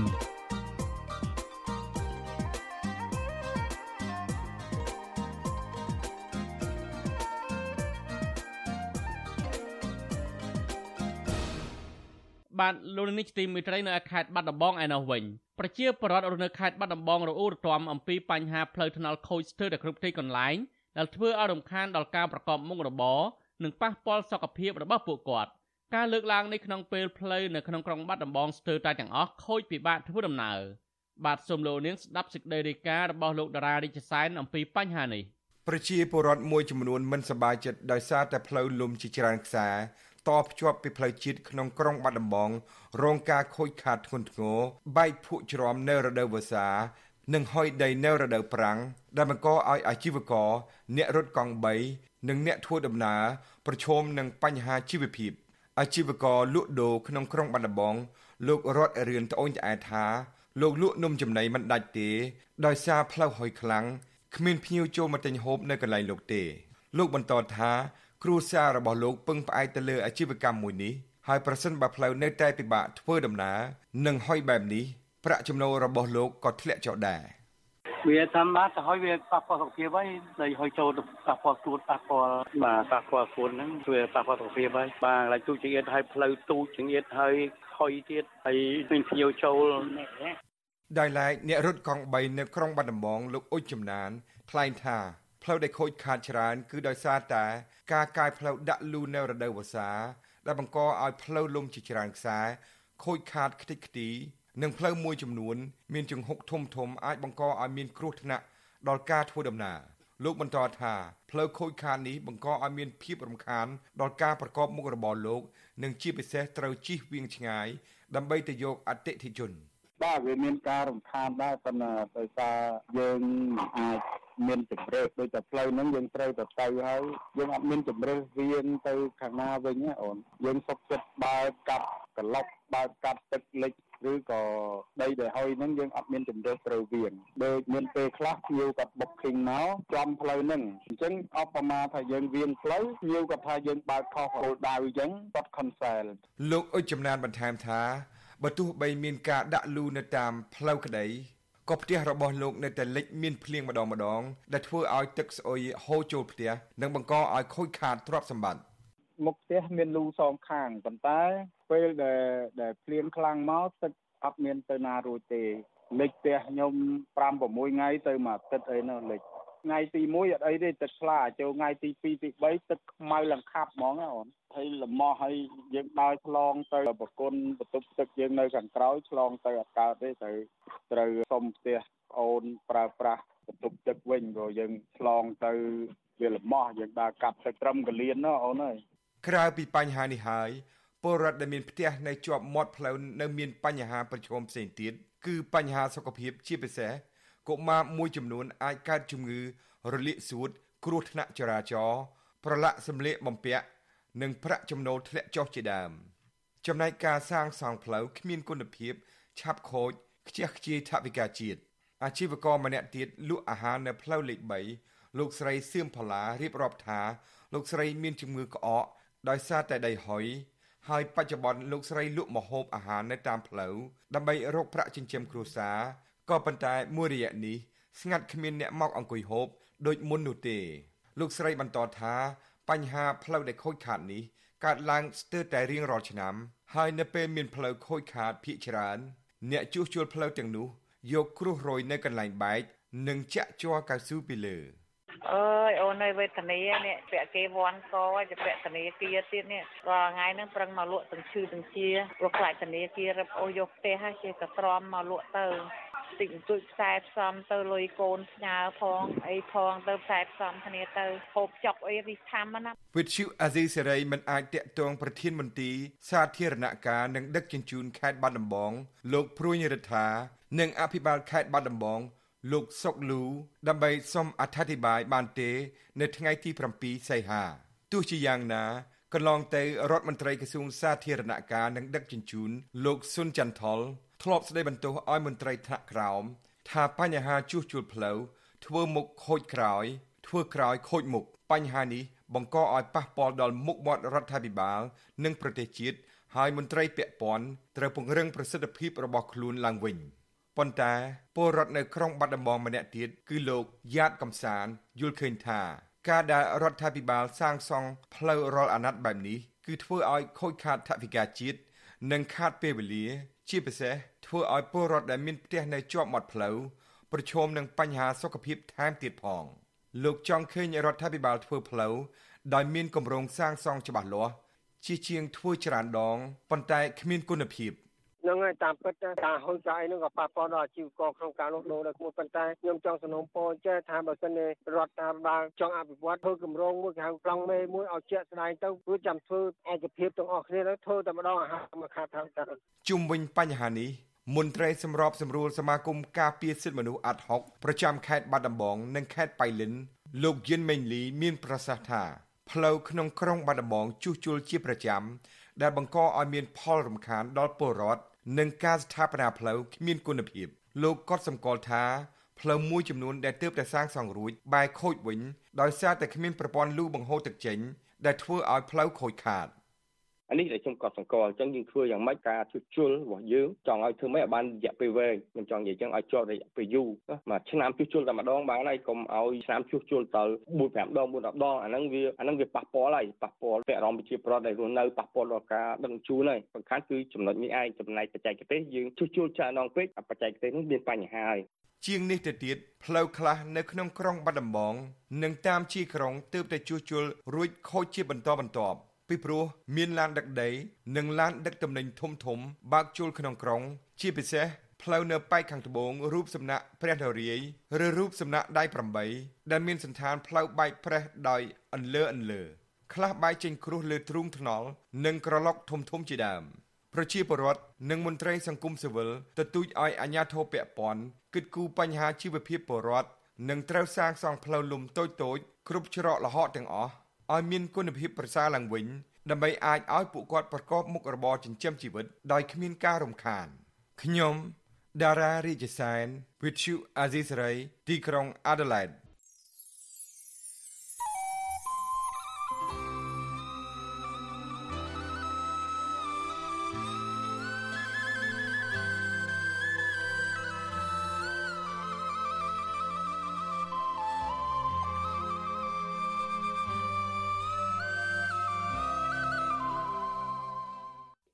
បាទលោកនេះទីមិត្តរីនៅខេត្តបាត់ដំបងឯណោះវិញប្រជាពលរដ្ឋនៅខេត្តបាត់ដំបងរអ៊ូរទាំអំពីបញ្ហាផ្លូវថ្នល់ខូចស្ទើរតែគ្រប់ទីកន្លែងដែលធ្វើឲ្យរំខានដល់ការប្រកបមុខរបរនិងប៉ះពាល់សុខភាពរបស់ពួកគាត់ការលើកឡើងនេះក្នុងពេលផ្លូវនៅក្នុងក្រុងបាត់ដំបងស្ទើរតែទាំងអស់ខូចពិបាកធ្វើដំណើរបាទសូមលោកនាងស្ដាប់សេចក្តីរាយការណ៍របស់លោកតារារិជសែនអំពីបញ្ហានេះប្រជាពលរដ្ឋមួយចំនួនមិនសប្បាយចិត្តដោយសារតែផ្លូវលំជាច្រើនខ្សែ តភ្ជាប់ពីផ្លូវជាតិក្នុងក្រុងបាត់ដំបងរងការខូចខាតធ្ងន់ធ្ងរបែកភក់ជ្រាំនៅរដូវវស្សានិងហុយដីនៅរដូវប្រាំងដែលបង្កឲ្យអាជីវករអ្នករត់កង់3និងអ្នកធ្វើដំណើរប្រឈមនឹងបញ្ហាជីវភាពអាជីវករលក់ដូរក្នុងក្រុងបាត់ដំបងលោករតរឿនត្អូញត្អែថាលោកលក់នំចំណីមិនដាច់ទេដោយសារផ្លូវហុយខ្លាំងគ្មានភ្ញៀវចូលមកទិញហូបនៅកន្លែងលោកទេ លោកបន្តថា គ្រួសាររបស់លោកពឹងផ្អែកទៅលើអាជីវកម្មមួយនេះហើយប្រសិនបើផ្លូវនៅតែពិបាកធ្វើដំណើរនិងហុយបែបនេះប្រាក់ចំណូលរបស់លោកក៏ធ្លាក់ចុះដែរវាតាមបានទៅហើយវាប៉ះពាល់សុខភាពហើយដែលហើយចូលទៅប៉ះពាល់ស្ទួតប៉ះពាល់បាទប៉ះពាល់ស្ទួតហ្នឹងវាប៉ះពាល់សុខភាពហើយបាទឡើយទូចចង្អៀតហើយផ្លូវទូចចង្អៀតហើយហុយទៀតហើយមានភ្ញៀវចូលដោយឡែកអ្នករត់កង់3នៅក្រុងបាត់ដំបងលោកអ៊ុចចំណានថ្លែងថា ផ្លូវដែលខូចខាតច្រើន គឺដោយសារតែការកាយផ្លូវដាក់លូនៅរដូវវស្សាដែលបង្កឲ្យផ្លូវលំជាច្រើនខ្សែខូចខាតខ្ទេចខ្ទីនិងផ្លូវមួយចំនួន មានជង្ហុកធំធំអាចបង្កឲ្យមានគ្រោះថ្នាក់ដល់ការធ្វើដំណើរលោកបន្តថាផ្លូវខូចខាតនេះបង្កឲ្យមានភាពរំខានដល់ការប្រកបមុខរបរលោក និងជាពិសេសត្រូវជិះវៀងឆ្ងាយដើម្បីទៅយកអតិថិជនបាទវាមានការរំខានដែរប៉ុន្តែដោយសារយើងអាច មានជំរឿសដូចតែផ្លូវហ្នឹងយើងត្រូវទៅទៅហើយយើងអត់មានជំរឿសវៀងទៅខាងណាវិញណាអូនយើងសុកចិត្តបើកាត់ក្លុកបើកាត់ទឹកលិចឬក៏ដីដែលហុយហ្នឹងយើងអត់មានជំរឿសត្រូវវៀងដូចមានពេលខ្លះភ្ញៀវគាត់ booking មកចំផ្លូវហ្នឹងអញ្ចឹងអបប្រមាថាយើងវៀងផ្លូវភ្ញៀវគាត់ថាយើងបើកខុសគោលដៅអញ្ចឹងគាត់ cancel លោកអុចចំណានបន្ថែមថាបើទោះបីមានការដាក់លូនៅតាមផ្លូវក្តី ក៏ផ្ទះរបស់លោកនៅតែលិចមានភ្លៀងម្ដងម្ដងដែលធ្វើឲ្យទឹកស្អុយហូរចូលផ្ទះនិងបង្កឲ្យខូចខាតទ្រព្យសម្បត្តិមុខផ្ទះមានលូសងខាងប៉ុន្តែពេលដែលដែលភ្លៀងខ្លាំងមកទឹកអត់មានទៅណារួចទេលិចផ្ទះខ្ញុំ5 6ថ្ងៃទៅមួយអាទិត្យអីនោះលិច ថ្ងៃទី1អត់អីទេទឹកថ្លាចូលថ្ងៃទី2ទី3ទឹកខ្មៅឡើងខាប់ហ្មងណាអូនហើយលំោះហើយយើងដើរឆ្លងទៅប្រគុណបន្ទប់ទឹកយើងនៅខាងក្រោយឆ្លងទៅអត់កើតទេត្រូវត្រូវសុំផ្ទះអូនប្រើប្រាស់បន្ទប់ទឹកវិញព្រោះយើងឆ្លងទៅវាលំោះយើងដើរកាប់ទឹកត្រឹមកលៀនណាអូនអើយក្រៅពីបញ្ហានេះហើយពលរដ្ឋដែលមានផ្ទះនៅជាប់មាត់ផ្លូវនៅមានបញ្ហាប្រឈមផ្សេងទៀតគឺបញ្ហាសុខភាពជាពិសេស កុមារមួយចំនួនអាចកើតជំងឺរលាកសួត គ្រោះថ្នាក់ចរាចរណ៍ប្រឡាក់សម្លៀកបំពាក់និងប្រាក់ចំណូលធ្លាក់ចុះជាដើមចំណែកការសាងសង់ផ្លូវគ្មានគុណភាព ឆាប់ខូចខ្ជះខ្ជាយថវិកាជាតិអាជីវករម្នាក់ទៀតលក់អាហារនៅផ្លូវលេខ3លោកស្រីសឿមផល្លារៀបរាប់ថា លោកស្រីមានជំងឺក្អកដោយសារតែដីហុយហើយបច្ចុប្បន្នលោកស្រីលក់ម្ហូបអាហារនៅតាមផ្លូវដើម្បីរកប្រាក់ចិញ្ចឹមគ្រួសារ ក៏ប៉ុន្តែមួយរយៈនេះស្ងាត់គ្មានអ្នកមកអង្គុយហូបដូចមុននោះទេ លោកស្រីបន្តថាបញ្ហាផ្លូវដែលខូចខាតនេះកើតឡើងស្ទើរតែរៀងរាល់ឆ្នាំ ហើយនៅពេលមានផ្លូវខូចខាតភាគច្រើន អ្នកជួសជុលផ្លូវទាំងនោះយកគ្រោះរយនៅកន្លែងបែកនិងចាក់ជ័រកៅស៊ូពីលើ អើយអូននៅវេទនានេះពាក់គេវ័នកទៅពាក់ធនាគារទៀតនេះរាល់ថ្ងៃហ្នឹងប្រឹងមកលក់ទាំងឈឺទាំងជាព្រោះខ្លាចធនាគាររឹបអូសយកផ្ទះហើយជាកត្រមមកលក់ទៅតិចបន្តួចខ្សែផ្សំទៅលុយកូនផ្ញើផងអីផងទៅខ្សែផ្សំគ្នាទៅហូបចុកអីរីថាមណាវិទ្យុអាស៊ីសេរីមិនអាចតាក់ទងប្រធានមន្ទីរសាធារណការនិងដឹកជញ្ជូនខេត្តបាត់ដំបង លោកព្រួញរដ្ឋានិងអភិបាលខេត្តបាត់ដំបង លោកសុកលូដើម្បីសុំអធិប្បាយបានទេ នៅថ្ងៃទី7សីហាទោះជាយ៉ាងណាកន្លងទៅរដ្ឋមន្ត្រីក្រសួងសាធារណការនិងដឹកជញ្ជូនលោកស៊ុនចន្ទថលធ្លាប់ស្ដីបន្ទោសឲ្យមន្ត្រីថ្នាក់ក្រោមថាបញ្ហាជួសជុលផ្លូវធ្វើមុខខូចក្រោយ ធ្វើក្រោយខូចមុខបញ្ហានេះបង្កឲ្យប៉ះពាល់ដល់មុខមាត់រដ្ឋាភិបាល និងប្រទេសជាតិហើយមន្ត្រីពាក់ព័ន្ធត្រូវពង្រឹងប្រសិទ្ធភាពរបស់ខ្លួនឡើងវិញ ប៉ុន្តែពលរដ្ឋនៅក្រុងបាត់ដំបងម្នាក់ទៀតគឺលោកយ៉ាតកំសានយល់ឃើញថា ការដែលរដ្ឋាភិបាលសាងសង់ផ្លូវរាល់អាណត្តិបែបនេះគឺធ្វើឲ្យខូចខាតថវិកាជាតិនិងខាតពេលវេលា ជាពិសេសធ្វើឲ្យពលរដ្ឋដែលមានផ្ទះនៅជាប់មាត់ផ្លូវប្រឈមនឹងបញ្ហាសុខភាពថែមទៀតផងលោកចង់ឃើញរដ្ឋាភិបាលធ្វើផ្លូវដោយមានគម្រោងសាងសង់ច្បាស់លាស់ជាជាងធ្វើច្រើនដងប៉ុន្តែគ្មានគុណភាព ហ្នឹងហើយតាមពិតការហុយចាយហ្នឹងក៏ប៉ះពាល់ដល់អាជីវករក្នុងការលក់ដូរដែរមួយប៉ុន្តែខ្ញុំចង់សំណូមពរចេះថាបើសិនជារដ្ឋាភិបាលចង់អភិវឌ្ឍធ្វើគម្រោងមួយគេហៅប្លង់មេមួយឲ្យជាក់ស្ដែងទៅព្រោះចាំធ្វើឯកភាពទាំងអស់គ្នាទៅធ្វើតែម្ដងអាហារមួយខាត់ថាទៅជុំវិញបញ្ហានេះមន្ត្រីសម្របសម្រួលសមាគមការពារសិទ្ធិមនុស្សអាត់ហុកប្រចាំខេត្តបាត់ដំបងនិងខេត្តបៃលិនលោកយិនមេងលីមានប្រសាសន៍ថាផ្លូវក្នុងក្រុងបាត់ដំបងជួសជុលជាប្រចាំដែលបង្កឲ្យមានផលរំខានដល់ពលរដ្ឋ និងការស្ថាបនាផ្លូវគ្មានគុណភាពលោកក៏សម្គាល់ថាផ្លូវមួយចំនួនដែលទើបតែសាងសង់រួចបែរខូចវិញដោយសារតែគ្មានប្រព័ន្ធលូបង្ហូរទឹកចេញដែលធ្វើឲ្យផ្លូវខូចខាត អានេះដែលខ្ញុំក៏សង្កល់អញ្ចឹងយើងធ្វើយ៉ាងម៉េចការជួសជុលរបស់យើងចង់ឲ្យធ្វើម៉េចឲ្យបានរយៈពេលវែងខ្ញុំចង់និយាយអញ្ចឹងឲ្យជាប់រយៈពេលយូរមួយឆ្នាំជួសជុលតែម្ដងបានហើយកុំឲ្យឆ្នាំជួសជុលទៅ4 5ដង4 10ដងអាហ្នឹងវាអាហ្នឹងវាប៉ះពាល់ហើយប៉ះពាល់ពាក់អារម្មណ៍ប្រជាប្រដ្ឋដែលរស់នៅប៉ះពាល់ដល់ការដឹងជូនហើយសំខាន់គឺចំណុចនេះឯងចំណែកបច្ចេកទេសយើងជួសជុលច្រើនដងពេកបច្ចេកទេសនេះមានបញ្ហាហើយជាងនេះទៅទៀតផ្លូវខ្លះនៅក្នុងក្រុងបាត់ដំបង និងតាមជាក្រុងទើបតែជួសជុលរួចខូចជាបន្តបន្ទាប់ ពីព្រោះមានឡានដឹកដី និងឡានដឹកទំនិញធំធំ បើកចូលក្នុងក្រុង ជាពិសេសផ្លូវនៅប៉ែកខាងត្បូងរូបសំណាក់ព្រះនរាយឬរូបសំណាក់ដៃ8ដែលមានសន្តានផ្លូវបែកប្រេះដោយអន្លើអន្លើខ្លះបែកចេញគ្រោះលើទ្រូងថ្នល់និងក្រឡុកធំធំជាដើមប្រជាពលរដ្ឋនិងមន្ត្រីសង្គមស៊ីវិលទទូចឲ្យអាជ្ញាធរពាក់ព័ន្ធគិតគូរបញ្ហាជីវភាពពលរដ្ឋនិងត្រូវសាងសង់ផ្លូវលំតូចៗគ្រប់ច្រកល្ហកទាំងអស់ ឲ្យមានគុណភាពប្រសើរឡើងវិញដើម្បីអាចឲ្យពួកគាត់ប្រកបមុខរបរចិញ្ចឹមជីវិតដោយគ្មានការរំខានខ្ញុំដារ៉ារាជសែន With you Azisari ទីក្រុង Adelaide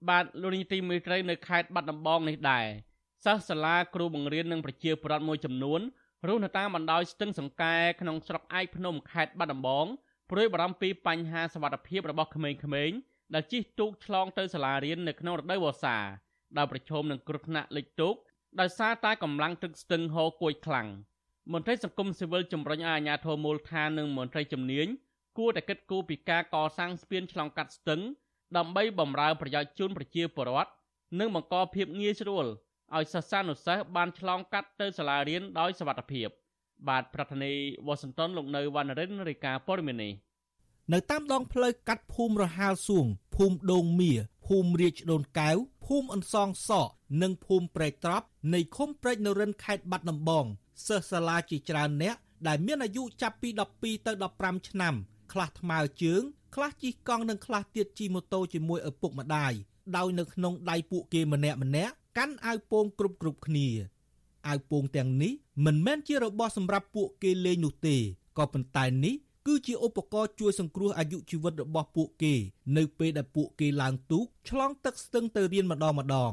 បាទលោកនាយទីមេត្រីនៅខេត្តបាត់ដំបងនេះដែរសិស្សសាលាគ្រូបង្រៀននិងប្រជាពលរដ្ឋមួយចំនួនរស់នៅតាមបណ្ដោយស្ទឹងសង្កែក្នុងស្រុកឯកភ្នំខេត្តបាត់ដំបងព្រួយបារម្ភពីបញ្ហាសវត្ថិភាពរបស់ក្មេងៗដែលជិះទូកឆ្លងទៅសាលារៀននៅក្នុងរដូវវស្សាដោយប្រឈមនឹងគ្រោះថ្នាក់លិចទូកដោយសារតែកម្លាំងទឹកស្ទឹងហូរគួយខ្លាំងមន្ត្រីសង្គមស៊ីវិលជំរុញឲ្យអាជ្ញាធរមូលដ្ឋាននិងមន្ត្រីជំនាញគួរតែគិតគូរពីការកសាងស្ពានឆ្លងកាត់ស្ទឹង ដើម្បីបម្រើប្រយោជន៍ជូនប្រជាពលរដ្ឋនិងបង្កភាពងាយស្រួលឲ្យសិស្សានុសិស្សបានឆ្លងកាត់ទៅសាលារៀនដោយសុវត្ថិភាព បាទប្រធានាធិបតីវ៉ាស៊ីនតោនលោកនៅវណ្ណរិនរាយការណ៍ព័ត៌មាននេះនៅតាមដងផ្លូវកាត់ភូមិរហាលសួងភូមិដូងមៀភូមិរាជដូនកែវភូមិអន្សងសក់និងភូមិព្រែកត្រប់នៃឃុំព្រែកនរិនខេត្តបាត់ដំបងសិស្សសាលាជាច្រើនអ្នកដែលមានអាយុចាប់ពី12ទៅ15ឆ្នាំខ្លះថ្មើរជើង ខ្លះជិះកង់និងខ្លះទៀតជិះម៉ូតូជាមួយឪពុកម្ដាយដោយនៅក្នុងដៃពួកគេម្នាក់ម្នាក់កាន់អាវពោងគ្រប់គ្រប់គ្នាអាវពោងទាំងនេះមិនមែនជារបស់សម្រាប់ពួកគេលេងនោះទេក៏ប៉ុន្តែនេះគឺជាឧបករណ៍ជួយសង្គ្រោះអាយុជីវិតរបស់ពួកគេ នៅពេលដែលពួកគេឡើងទូកឆ្លងទឹកស្ទឹងទៅរៀនម្ដងម្ដង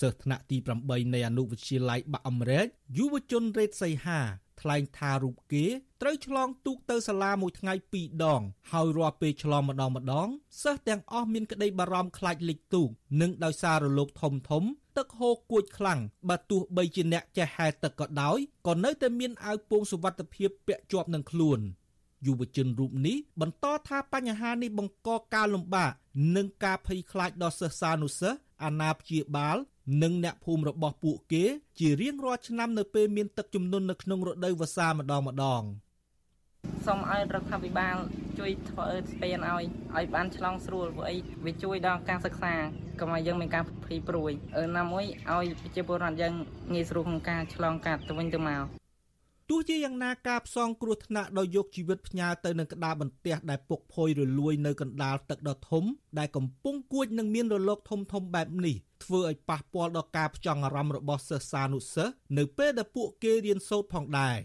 សិស្សថ្នាក់ទី8នៃអនុវិទ្យាល័យបាក់អមរែកយុវជនរ៉េតសីហា ថ្លែងថារូបគេត្រូវឆ្លងទូកទៅសាលាមួយថ្ងៃ2ដង ហើយរាល់ពេលឆ្លងម្ដងម្ដងសិស្សទាំងអស់មានក្តីបារម្ភខ្លាចលិចទូកនិងដោយសាររលកធំធំទឹកហូរគួចខ្លាំងបើទោះបីជាអ្នកចេះហែលទឹកក៏ដោយក៏នៅតែមានអាវពោងសុវត្ថិភាពពាក់ជាប់នឹងខ្លួនយុវជនរូបនេះបន្តថាបញ្ហានេះបង្កការលំបាកនិងការភ័យខ្លាចដល់សិស្សានុសិស្សអាណាព្យាបាល និងអ្នកភូមិរបស់ពួកគេជារៀងរាល់ឆ្នាំនៅពេលមានទឹកជំនន់នៅក្នុងរដូវវស្សាម្ដងម្ដងសូមឲ្យរដ្ឋាភិបាលជួយធ្វើស្ពានឲ្យឲ្យបានឆ្លងស្រួលព្រោះអីវាជួយដល់ការសិក្សាកុំឲ្យយើងមានការភ័យព្រួយណាមួយឲ្យប្រជាពលរដ្ឋយើងងាយស្រួលក្នុងការឆ្លងកាត់ទៅវិញទៅមកទោះជាយ៉ាងណាការផ្សងគ្រោះថ្នាក់ដោយយកជីវិតផ្ញើទៅនឹងក្តារបន្ទះដែលពុកផុយរលួយនៅកណ្ដាលទឹកដ៏ធំដែលកំពុងគួចនឹងមានរលកធំធំបែបនេះ ធ្វើឲ្យប៉ះពាល់ដល់ការផ្ចង់អារម្មណ៍របស់សិស្សានុសិស្សនៅពេលដែលពួកគេរៀនសូត្រផងដែរ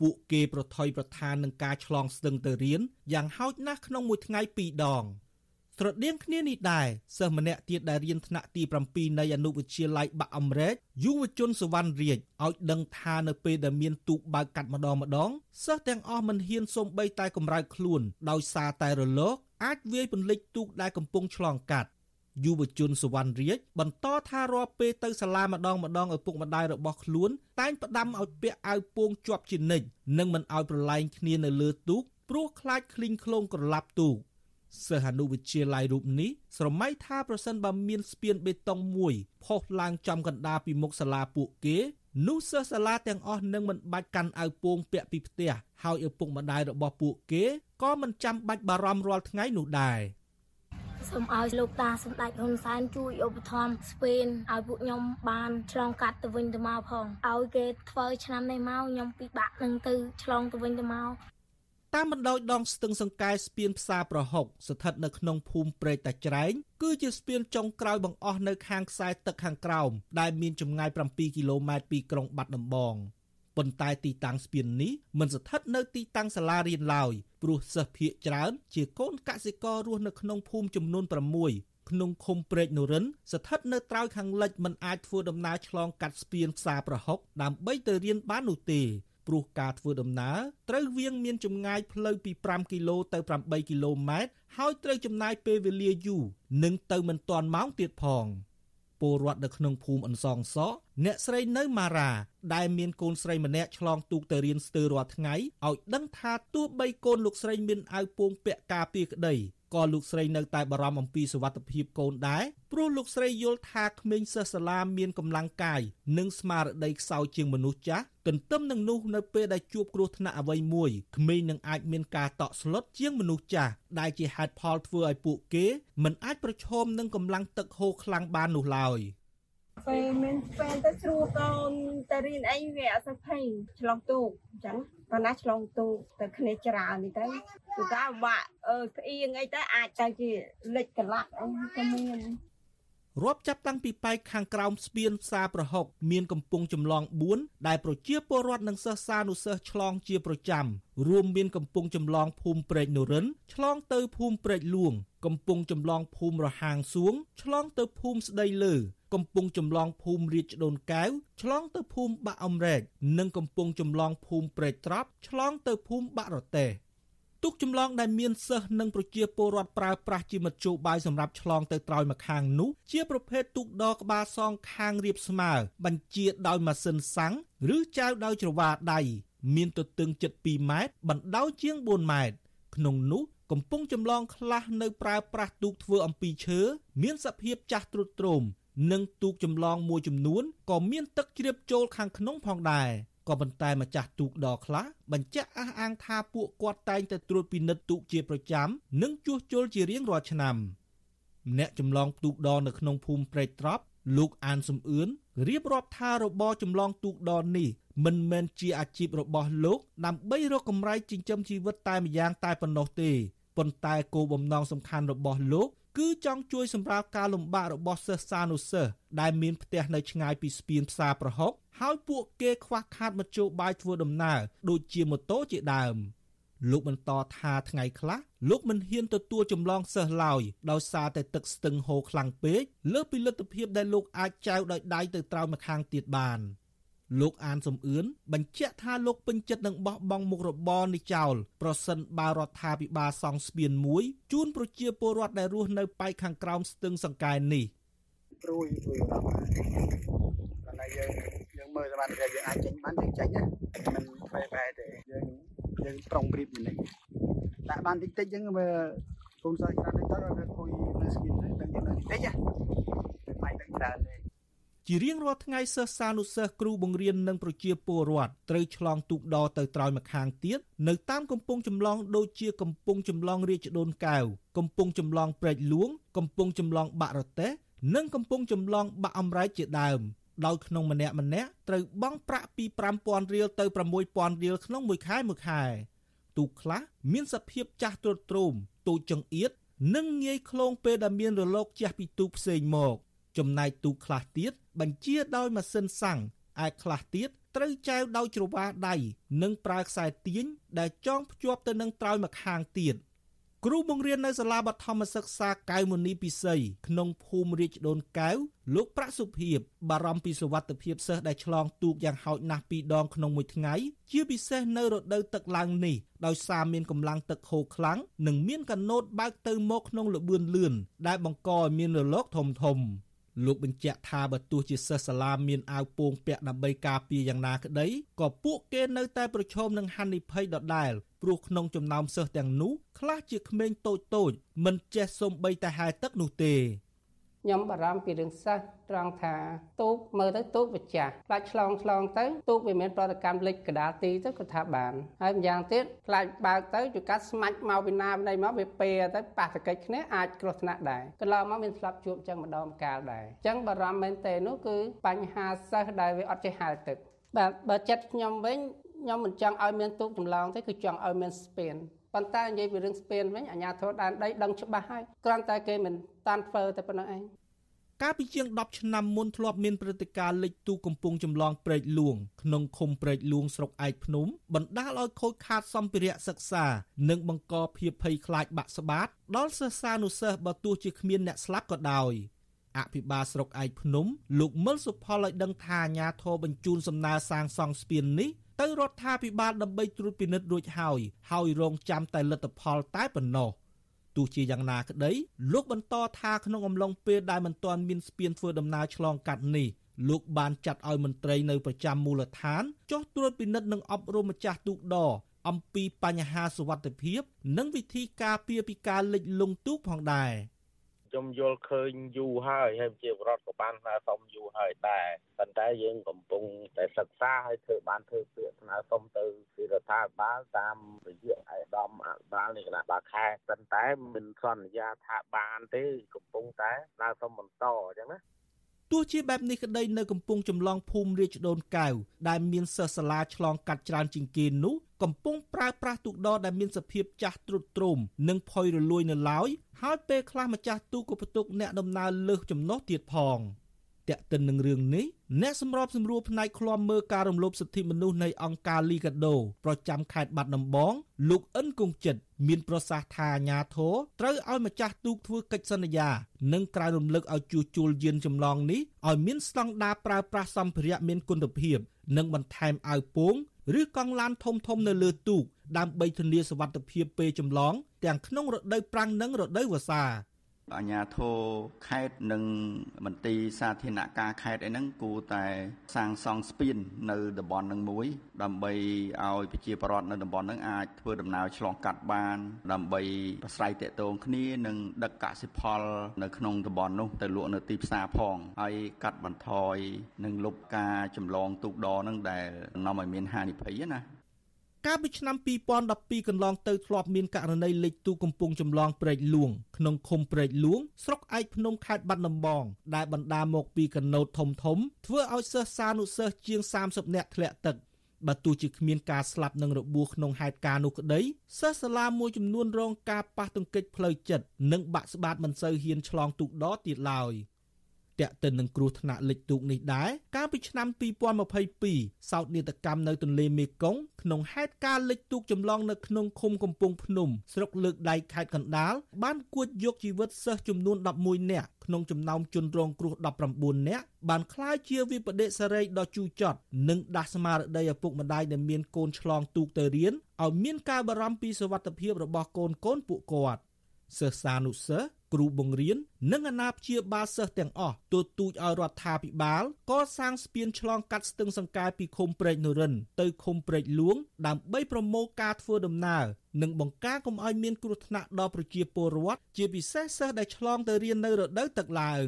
ពួកគេប្រថុយប្រឋាននឹងការឆ្លងស្ទឹងទៅរៀនយ៉ាងហោចណាស់ក្នុងមួយថ្ងៃពីរដងស្រដៀងគ្នានេះដែរសិស្សម្នាក់ទៀតដែលរៀនថ្នាក់ទី7នៃអនុវិទ្យាល័យបាក់អមរែកយុវជនសវណ្ណរាជឲ្យដឹងថានៅពេលដែលមានទូកបើកកាត់ម្ដងម្ដងសិស្សទាំងអស់មិនហ៊ានសូម្បីតែកម្រើកខ្លួនដោយសារតែរលកអាចវាយពន្លិចទូកដែលកំពុងឆ្លងកាត់ យុវជនសវណ្ណរាជបន្តថារាល់ពេលទៅសាលាម្ដងម្ដងឪពុកម្ដាយរបស់ខ្លួនតែងផ្ដាំឲ្យពាក់អាវពោងជាប់ជានិច្ចនិងមិនឲ្យប្រឡែងគ្នានៅលើទូកព្រោះខ្លាចឃ្លីងឃ្លោងក្រឡាប់ទូកសិស្សអនុវិទ្យាល័យរូបនេះស្រមៃថាប្រសិនបើមានស្ពានបេតុងមួយផុសឡើងចំកណ្ដាលពីមុខសាលាពួកគេនោះសិស្សសាលាទាំងអស់នឹងមិនបាច់កាន់អាវពោងពាក់ពីផ្ទះហើយឪពុកម្ដាយរបស់ពួកគេក៏មិនចាំបាច់បារម្ភរាល់ថ្ងៃនោះដែរ សូមឲ្យលោកតាសម្ដេចហ៊ុនសែនជួយឧបត្ថម្ភស្ពេនឲ្យពួកខ្ញុំបានឆ្លងកាត់ទៅវិញទៅមកផងឲ្យគេធ្វើឆ្នាំនេះមកខ្ញុំពិបាកនឹងទៅឆ្លងទៅវិញទៅមកតាមបណ្ដោយដងស្ទឹងសង្កែស្ពានផ្សារប្រហុកស្ថិតនៅក្នុងភូមិព្រែកតាច្រែងគឺជាស្ពានចុងក្រោយបង្អស់នៅខាងខ្សែទឹកខាងក្រោមដែលមានចម្ងាយ7គីឡូម៉ែត្រពីក្រុងបាត់ដំបង ប៉ុន្តែទីតាំងស្ពាននេះមិនស្ថិតនៅទីតាំងសាលារៀនឡើយព្រោះសិស្សភាគច្រើនជាកូនកសិកររស់នៅក្នុងភូមិចំនួន6ក្នុងឃុំព្រែកនរិន ស្ថិតនៅត្រើយខាងលិចមិនអាចធ្វើដំណើរឆ្លងកាត់ស្ពានផ្សារប្រហុកដើម្បីទៅរៀនបាននោះទេព្រោះការធ្វើដំណើរត្រូវវៀងមានចម្ងាយផ្លូវពី5គីឡូទៅ8គីឡូម៉ែត្រហើយត្រូវចំណាយពេលវេលាយូរនិងទៅមិនទាន់ម៉ោងទៀតផង ពលរដ្ឋនៅក្នុងភូមិអន្សងសក់អ្នកស្រីនៅម៉ារ៉ាដែលមានកូនស្រីម្នាក់ឆ្លងទូកទៅរៀនស្ទើររាល់ថ្ងៃឲ្យដឹងថាទោះបីកូនលោកស្រីមានអាវពោងពាក់ការពារក្តី ក៏លោកស្រីនៅតែបារម្ភអំពីសុវត្ថិភាពកូនដែរព្រោះលោកស្រីយល់ថាក្មេងសិស្សសាលាមានកម្លាំងកាយនិងស្មារតីខ្សោយជាងមនុស្សចាស់ទន្ទឹមនឹងនោះនៅពេលដែលជួបគ្រោះថ្នាក់អ្វីមួយក្មេងនឹងអាចមានការតក់ស្លុតជាងមនុស្សចាស់ដែលជាហេតុផលធ្វើឲ្យពួកគេមិនអាចប្រឈមនឹងកម្លាំងទឹកហូរខ្លាំងបាននោះឡើយ ពេលមានពេលទៅជ្រួកូនទៅរៀនអីវាអត់សូវភ័យឆ្លងទូកអញ្ចឹងប៉ុន្តែឆ្លងទូកទៅគ្នាច្រើននេះទៅគឺថាបាក់អឺស្អៀងអីទៅអាចទៅជាលិចកលាក់អីក៏មានរាប់ចាប់តាំងពីប៉ែកខាងក្រោមស្ពានផ្សារប្រហុកមានកំពង់ចម្លង4ដែលប្រជាពលរដ្ឋនិងសិស្សានុសិស្សឆ្លងជាប្រចាំរួមមានកំពង់ចម្លងភូមិព្រែកនរិនឆ្លងទៅភូមិព្រែកលួង កំពង់ចម្លងភូមិរហាងសួងឆ្លងទៅភូមិស្ដីលើកំពង់ចម្លងភូមិរាជដូនកែវឆ្លងទៅភូមិបាក់អំរែកនិងកំពង់ចម្លងភូមិព្រែកត្រប់ឆ្លងទៅភូមិបាក់រតេះទុកចម្លងដែលមានសិស្សនិងប្រជាពលរដ្ឋប្រើប្រាស់ជាមធ្យោបាយសម្រាប់ឆ្លងទៅត្រើយម្ខាងនោះជាប្រភេទទូកដក្បាលសងខាងរៀបស្មើ បញ្ជាដោយម៉ាស៊ីនសាំងឬចែវដោយច្រវាដៃមានទទឹង7.2ម៉ែត្របណ្ដោយជាង4ម៉ែត្រក្នុងនោះ កំពុងចម្លងខ្លះនៅប្រើប្រាស់ទូកធ្វើអំពីឈើមានសភាពចាស់ទ្រុឌទ្រោមនិងទូកចម្លងមួយចំនួនក៏មានទឹកជ្រាបចូលខាងក្នុងផងដែរក៏ប៉ុន្តែម្ចាស់ទូកដខ្លះបញ្ជាក់អះអាងថាពួកគាត់តែងតែត្រួតពិនិត្យទូកជាប្រចាំនិងជួសជុលជារៀងរាល់ឆ្នាំអ្នកចម្លងទូកដនៅក្នុងភូមិព្រែកត្រប់លោកអានសំអឿនរៀបរាប់ថារបរចម្លងទូកដនេះមិនមែនជាអាជីពរបស់លោកដើម្បីរកកម្រៃចិញ្ចឹមជីវិតតែម្យ៉ាងតែប៉ុណ្ណោះទេ ប៉ុន្តែគោលបំណងសំខាន់របស់លោកគឺចង់ជួយសម្រាលការលំបាករបស់សិស្សានុសិស្សដែលមានផ្ទះនៅឆ្ងាយពីស្ពានផ្សារប្រហុកហើយពួកគេខ្វះខាតមធ្យោបាយធ្វើដំណើរដូចជាម៉ូតូជាដើមលោកបន្តថាថ្ងៃខ្លះលោកមិនហ៊ានទទួលចម្លងសិស្សឡើយដោយសារតែទឹកស្ទឹងហូរខ្លាំងពេកលើសពីលទ្ធភាពដែលលោកអាចចែវដោយដៃទៅត្រើយម្ខាងទៀតបាន។ លោកអានសំអឿនបញ្ជាក់ថាលោកពេញចិត្តនឹងបោះបង់មុខរបរនេះចោលប្រសិនបើរដ្ឋាភិបាលសង់ស្ពានមួយជូនប្រជាពលរដ្ឋដែលរស់នៅប៉ែកខាងក្រោមស្ទឹងសង្កែនេះព្រួយព្រួយដល់គាត់តែយើងយើងមើលសមត្ថភាពយើងអាចចេញបានយើងចេញណាមិនបែបែទេយើងយើងប្រុងប្រៀបនេះដាក់បានតិចតិចយើងមើលកូនសិស្សច្រើនទៅដល់គួយនៅស្គីនទៅយើងនៅតិចណាមិនបាយទឹកច្រើនទេ ជារៀងរាល់ថ្ងៃសិស្សានុសិស្សគ្រូបង្រៀននិងប្រជាពលរដ្ឋត្រូវឆ្លងទូកដទៅត្រើយម្ខាងទៀតនៅតាមកំពង់ចម្លងដូចជាកំពង់ចម្លងរាជដូនកែវកំពង់ចម្លងព្រែកលួងកំពង់ចម្លងបាក់រតេះនិងកំពង់ចម្លងបាក់អំរែកជាដើមដោយក្នុងម្នាក់ម្នាក់ត្រូវបង់ប្រាក់ពី5000រៀលទៅ6000រៀលក្នុងមួយខែមួយខែទូកខ្លះមានសភាពចាស់ទ្រុឌទ្រោមទូចចង្អៀតនិងងាយឃ្លោងពេលដែលមានរលកជះពីទូកផ្សេងមក ចំណែកទូកខ្លះទៀត បញ្ជាដោយម៉ាស៊ីនសាំងឯខ្លះទៀតត្រូវចែវដោយច្រវាដៃនិងប្រើខ្សែទាញដែលចងភ្ជាប់ទៅនឹងត្រើយម្ខាងទៀតគ្រូបង្រៀននៅសាលាបឋមសិក្សាកៅមុនីពិសីក្នុងភូមិរាជដូនកៅលោកប្រាក់សុភាពបារម្ភពីសុវត្ថិភាពសិស្សដែលឆ្លងទូកយ៉ាងហោចណាស់2ដងក្នុងមួយថ្ងៃជាពិសេសនៅរដូវទឹកឡើងនេះដោយសារមានកម្លាំងទឹកហូរខ្លាំងនិងមានកណូតបើកទៅមកក្នុងល្បឿនលឿនដែលបង្កឲ្យមានរលកធំធំ លោកបញ្ជាក់ថាបើទោះជាសិស្សសាលាមានអាវពោងពាក់ដើម្បីការពារយ៉ាងណាក្តីក៏ពួកគេនៅតែប្រឈមនឹងហានិភ័យដដែលព្រោះក្នុងចំណោមសិស្សទាំងនោះខ្លះជាក្មេងតូចតូចមិនចេះសូម្បីតែហែលទឹកនោះទេ ខ្ញុំបារម្ភពីរឿងសិស្សត្រង់ថាទូកមើលទៅទូកវាចាស់ខ្លាចឆ្លងឆ្លងទៅទូកវាមានប្រតិកម្មលិចកដាលទីទៅគាត់ថាបានហើយម្យ៉ាងទៀតខ្លាចបើកទៅជួកាត់ស្មាច់មកពីណាណីមកវាពេទៅប៉ះតកិច្ចគ្នាអាចគ្រោះថ្នាក់ដែរកន្លងមកមានស្លាប់ជួបចឹងម្ដងម្កាលដែរអញ្ចឹងបារម្ភមែនទេនោះគឺបញ្ហាសិស្សដែលវាអត់ចេះហែលទឹកបាទបើចិត្តខ្ញុំវិញខ្ញុំមិនចង់ឲ្យមានទូកចម្លងទេគឺចង់ឲ្យមានស្ពាន ប៉ុន្តែនិយាយពីរឿងស្ពានវិញអាជ្ញាធរដែនដីដឹងច្បាស់ហើយគ្រាន់តែគេមិនតាន់ធ្វើតែប៉ុណ្្នឹងឯងកាលពីជាង10ឆ្នាំមុនធ្លាប់មានព្រឹត្តិការណ៍លិចទូកំពុងចម្លងព្រែកលួងក្នុងឃុំព្រែកលួងស្រុកឯកភ្នំបណ្ដាលឲ្យខូចខាតសម្ភារៈសិក្សា និងបង្កភាពភ័យខ្លាចបាក់ស្បាតដល់សិស្សានុសិស្សបើទោះជាគ្មានអ្នកស្លាប់ក៏ដោយអភិបាលស្រុកឯកភ្នំលោកមឹលសុផលឲ្យដឹងថាអាញាធរបញ្ជូនសំណើសាងសង់ស្ពាននេះ ទៅរដ្ឋាភិបាលដើម្បីត្រួតពិនិត្យរួចហើយហើយរងចាំតែលទ្ធផលតែប៉ុណ្ណោះទោះជាយ៉ាងណាក្តីលោកបន្តថាក្នុងអំឡុងពេលដែលមិនទាន់មានស្ពានធ្វើដំណើរឆ្លងកាត់នេះលោកបានចាត់ឲ្យមន្ត្រីនៅប្រចាំមូលដ្ឋានចុះត្រួតពិនិត្យនិងអប់រំម្ចាស់ទូកដរអំពីបញ្ហាសុវត្ថិភាព និងវិធីការពារពីការលិចលង់ទូកផងដែរ។ ខ្ញុំយល់ឃើញយូរហើយហើយជាបរដ្ឋក៏បានស្នើសុំយូរហើយដែរប៉ុន្តែយើងកំពុងតែសិក្សាហើយធ្វើបានធ្វើពាក្យស្នើសុំទៅពីរដ្ឋាភិបាលតាមរយៈឯកឧត្តមអភិបាលនៃគណៈបាលខេត្តប៉ុន្តែមិនសន្យាថាបានទេកំពុងតែស្នើសុំបន្តអញ្ចឹងណាទោះជាបែបនេះក្តីនៅកំពង់ចម្លងភូមិរាជដូនកៅដែលមានសិស្សសាលាឆ្លងកាត់ច្រើនជាងគេនោះ កំពុងប្រើប្រាស់ទូកដរដែលមានសភាពចាស់ទ្រុឌទ្រោមនិងផុយរលួយនៅឡើយហើយពេលខ្លះម្ចាស់ទូកក៏ផ្ទុកអ្នកដំណើរលើសចំណុះទៀតផងតែកតិននឹងរឿងនេះអ្នកសម្របសម្រួលផ្នែកឃ្លាំមើលការរំលោភសិទ្ធិមនុស្សនៃអង្គការលីកាដូប្រចាំខេត្តបាត់ដំបង លោកអិនគង្ជិតមានប្រសាសន៍ថាអាញាធរត្រូវឲ្យម្ចាស់ទូកធ្វើកិច្ចសន្យានិងក្រៅរំលឹកឲ្យជួសជុលយានចម្លងនេះឲ្យមានស្តង់ដារប្រើប្រាស់សម្ភារៈមានគុណភាព និងបន្ថែមអាវពោង ឬកង់ឡានធំធំនៅលើទូកដើម្បីធានាសុវត្ថិភាពពេលចម្លងទាំងក្នុងរដូវប្រាំងនិងរដូវវស្សា អាជ្ញាធរខេត្តនិងមន្ទីរសាធារណការខេត្តអីហ្នឹងគួរតែសាងសង់ស្ពាននៅតំបន់ហ្នឹងមួយ ដើម្បីឲ្យប្រជាពលរដ្ឋនៅតំបន់ហ្នឹងអាចធ្វើដំណើរឆ្លងកាត់បាន ដើម្បីប្រស្រ័យទាក់ទងគ្នានិងដឹកកសិផល នៅក្នុងតំបន់នោះទៅលក់នៅទីផ្សារផងហើយកាត់បន្ថយនិងលុបការចម្លងទូកដរហ្នឹងដែលនាំឲ្យមានហានិភ័យណា កាលពីឆ្នាំ2012កន្លងទៅធ្លាប់មានករណីលិចទូកំពុងចម្លងព្រែកលួងក្នុងឃុំព្រែកលួងស្រុកឯកភ្នំខេត្តបាត់ដំបងដែលបណ្ដាមកពីកណូតធំធំធ្វើឲ្យសិស្សសានុសិស្សជាង30នាក់ធ្លាក់ទឹកបើទោះជាគ្មានការស្លាប់និងរបួសក្នុងហេតុការណ៍នោះក្តីសិស្សសាលាមួយចំនួនរងការប៉ះទង្គិចផ្លូវចិត្តនិងបាក់ស្បាតមិនសូវហ៊ានឆ្លងទូកដរទៀតឡើយ។ ទាក់ទិននឹងគ្រោះថ្នាក់លិចទូកនេះដែរកាលពីឆ្នាំ2022សោកនាដកម្មនៅទន្លេមេគង្គក្នុងហេតុការណ៍លិចទូកចម្លងនៅក្នុងឃុំកំពង់ភ្នំស្រុកលើកដៃខេត្តកណ្ដាលបានគួចយកជីវិតសិស្សចំនួន11នាក់ក្នុងចំណោមជនរងគ្រោះ19នាក់បានក្លាយជាវិបដិសារីដ៏ជូរចត់និងដាស់ស្មារតីឪពុកម្ដាយដែលមានកូនឆ្លងទូកទៅរៀនឲ្យមានការបារម្ភពីសុវត្ថិភាពរបស់កូនកូនពួកគាត់សិស្សានុសិស្ស គ្រូបង្រៀននិងអាណាព្យាបាលសិស្សទាំងអស់ទទូចឲ្យរដ្ឋាភិបាលកសាងស្ពានឆ្លងកាត់ស្ទឹងសង្កែពីឃុំព្រែកនរិន ទៅឃុំព្រែកលួង ដើម្បីប្រមូលការធ្វើដំណើរនិងបង្ការកុំឲ្យមានគ្រោះថ្នាក់ដល់ប្រជាពលរដ្ឋជាពិសេសសិស្សដែលឆ្លងទៅរៀននៅរដូវទឹកឡើង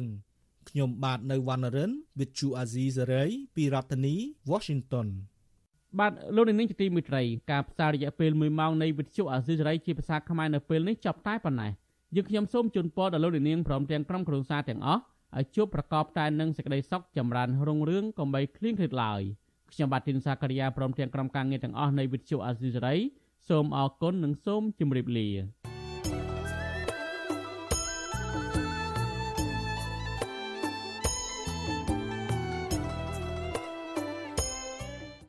ខ្ញុំបាទនៅវណ្ណរិន with Chu Azizi Saray ពីរដ្ឋធានី Washington បាទលោកនាងជាទីមេត្រីការផ្សាយរយៈពេល1ម៉ោងនៃវិទ្យុអាស៊ីសេរីជាភាសាខ្មែរនៅពេលនេះចប់តែប៉ុណ្ណេះ យើងខ្ញុំសូមជូនពរដល់លោកនាងព្រមទាំងក្រុមគ្រួសារទាំងអស់ឲ្យជួបប្រកបតែនឹងសេចក្តីសុខចម្រើនរុងរឿងកុំបីឃ្លៀងឃ្លាតឡើយខ្ញុំបាទទីនសាករិយាព្រមទាំងក្រុមការងារទាំងអស់នៃវិទ្យុអាស៊ីសេរីសូមអរគុណនិងសូមជម្រាបលា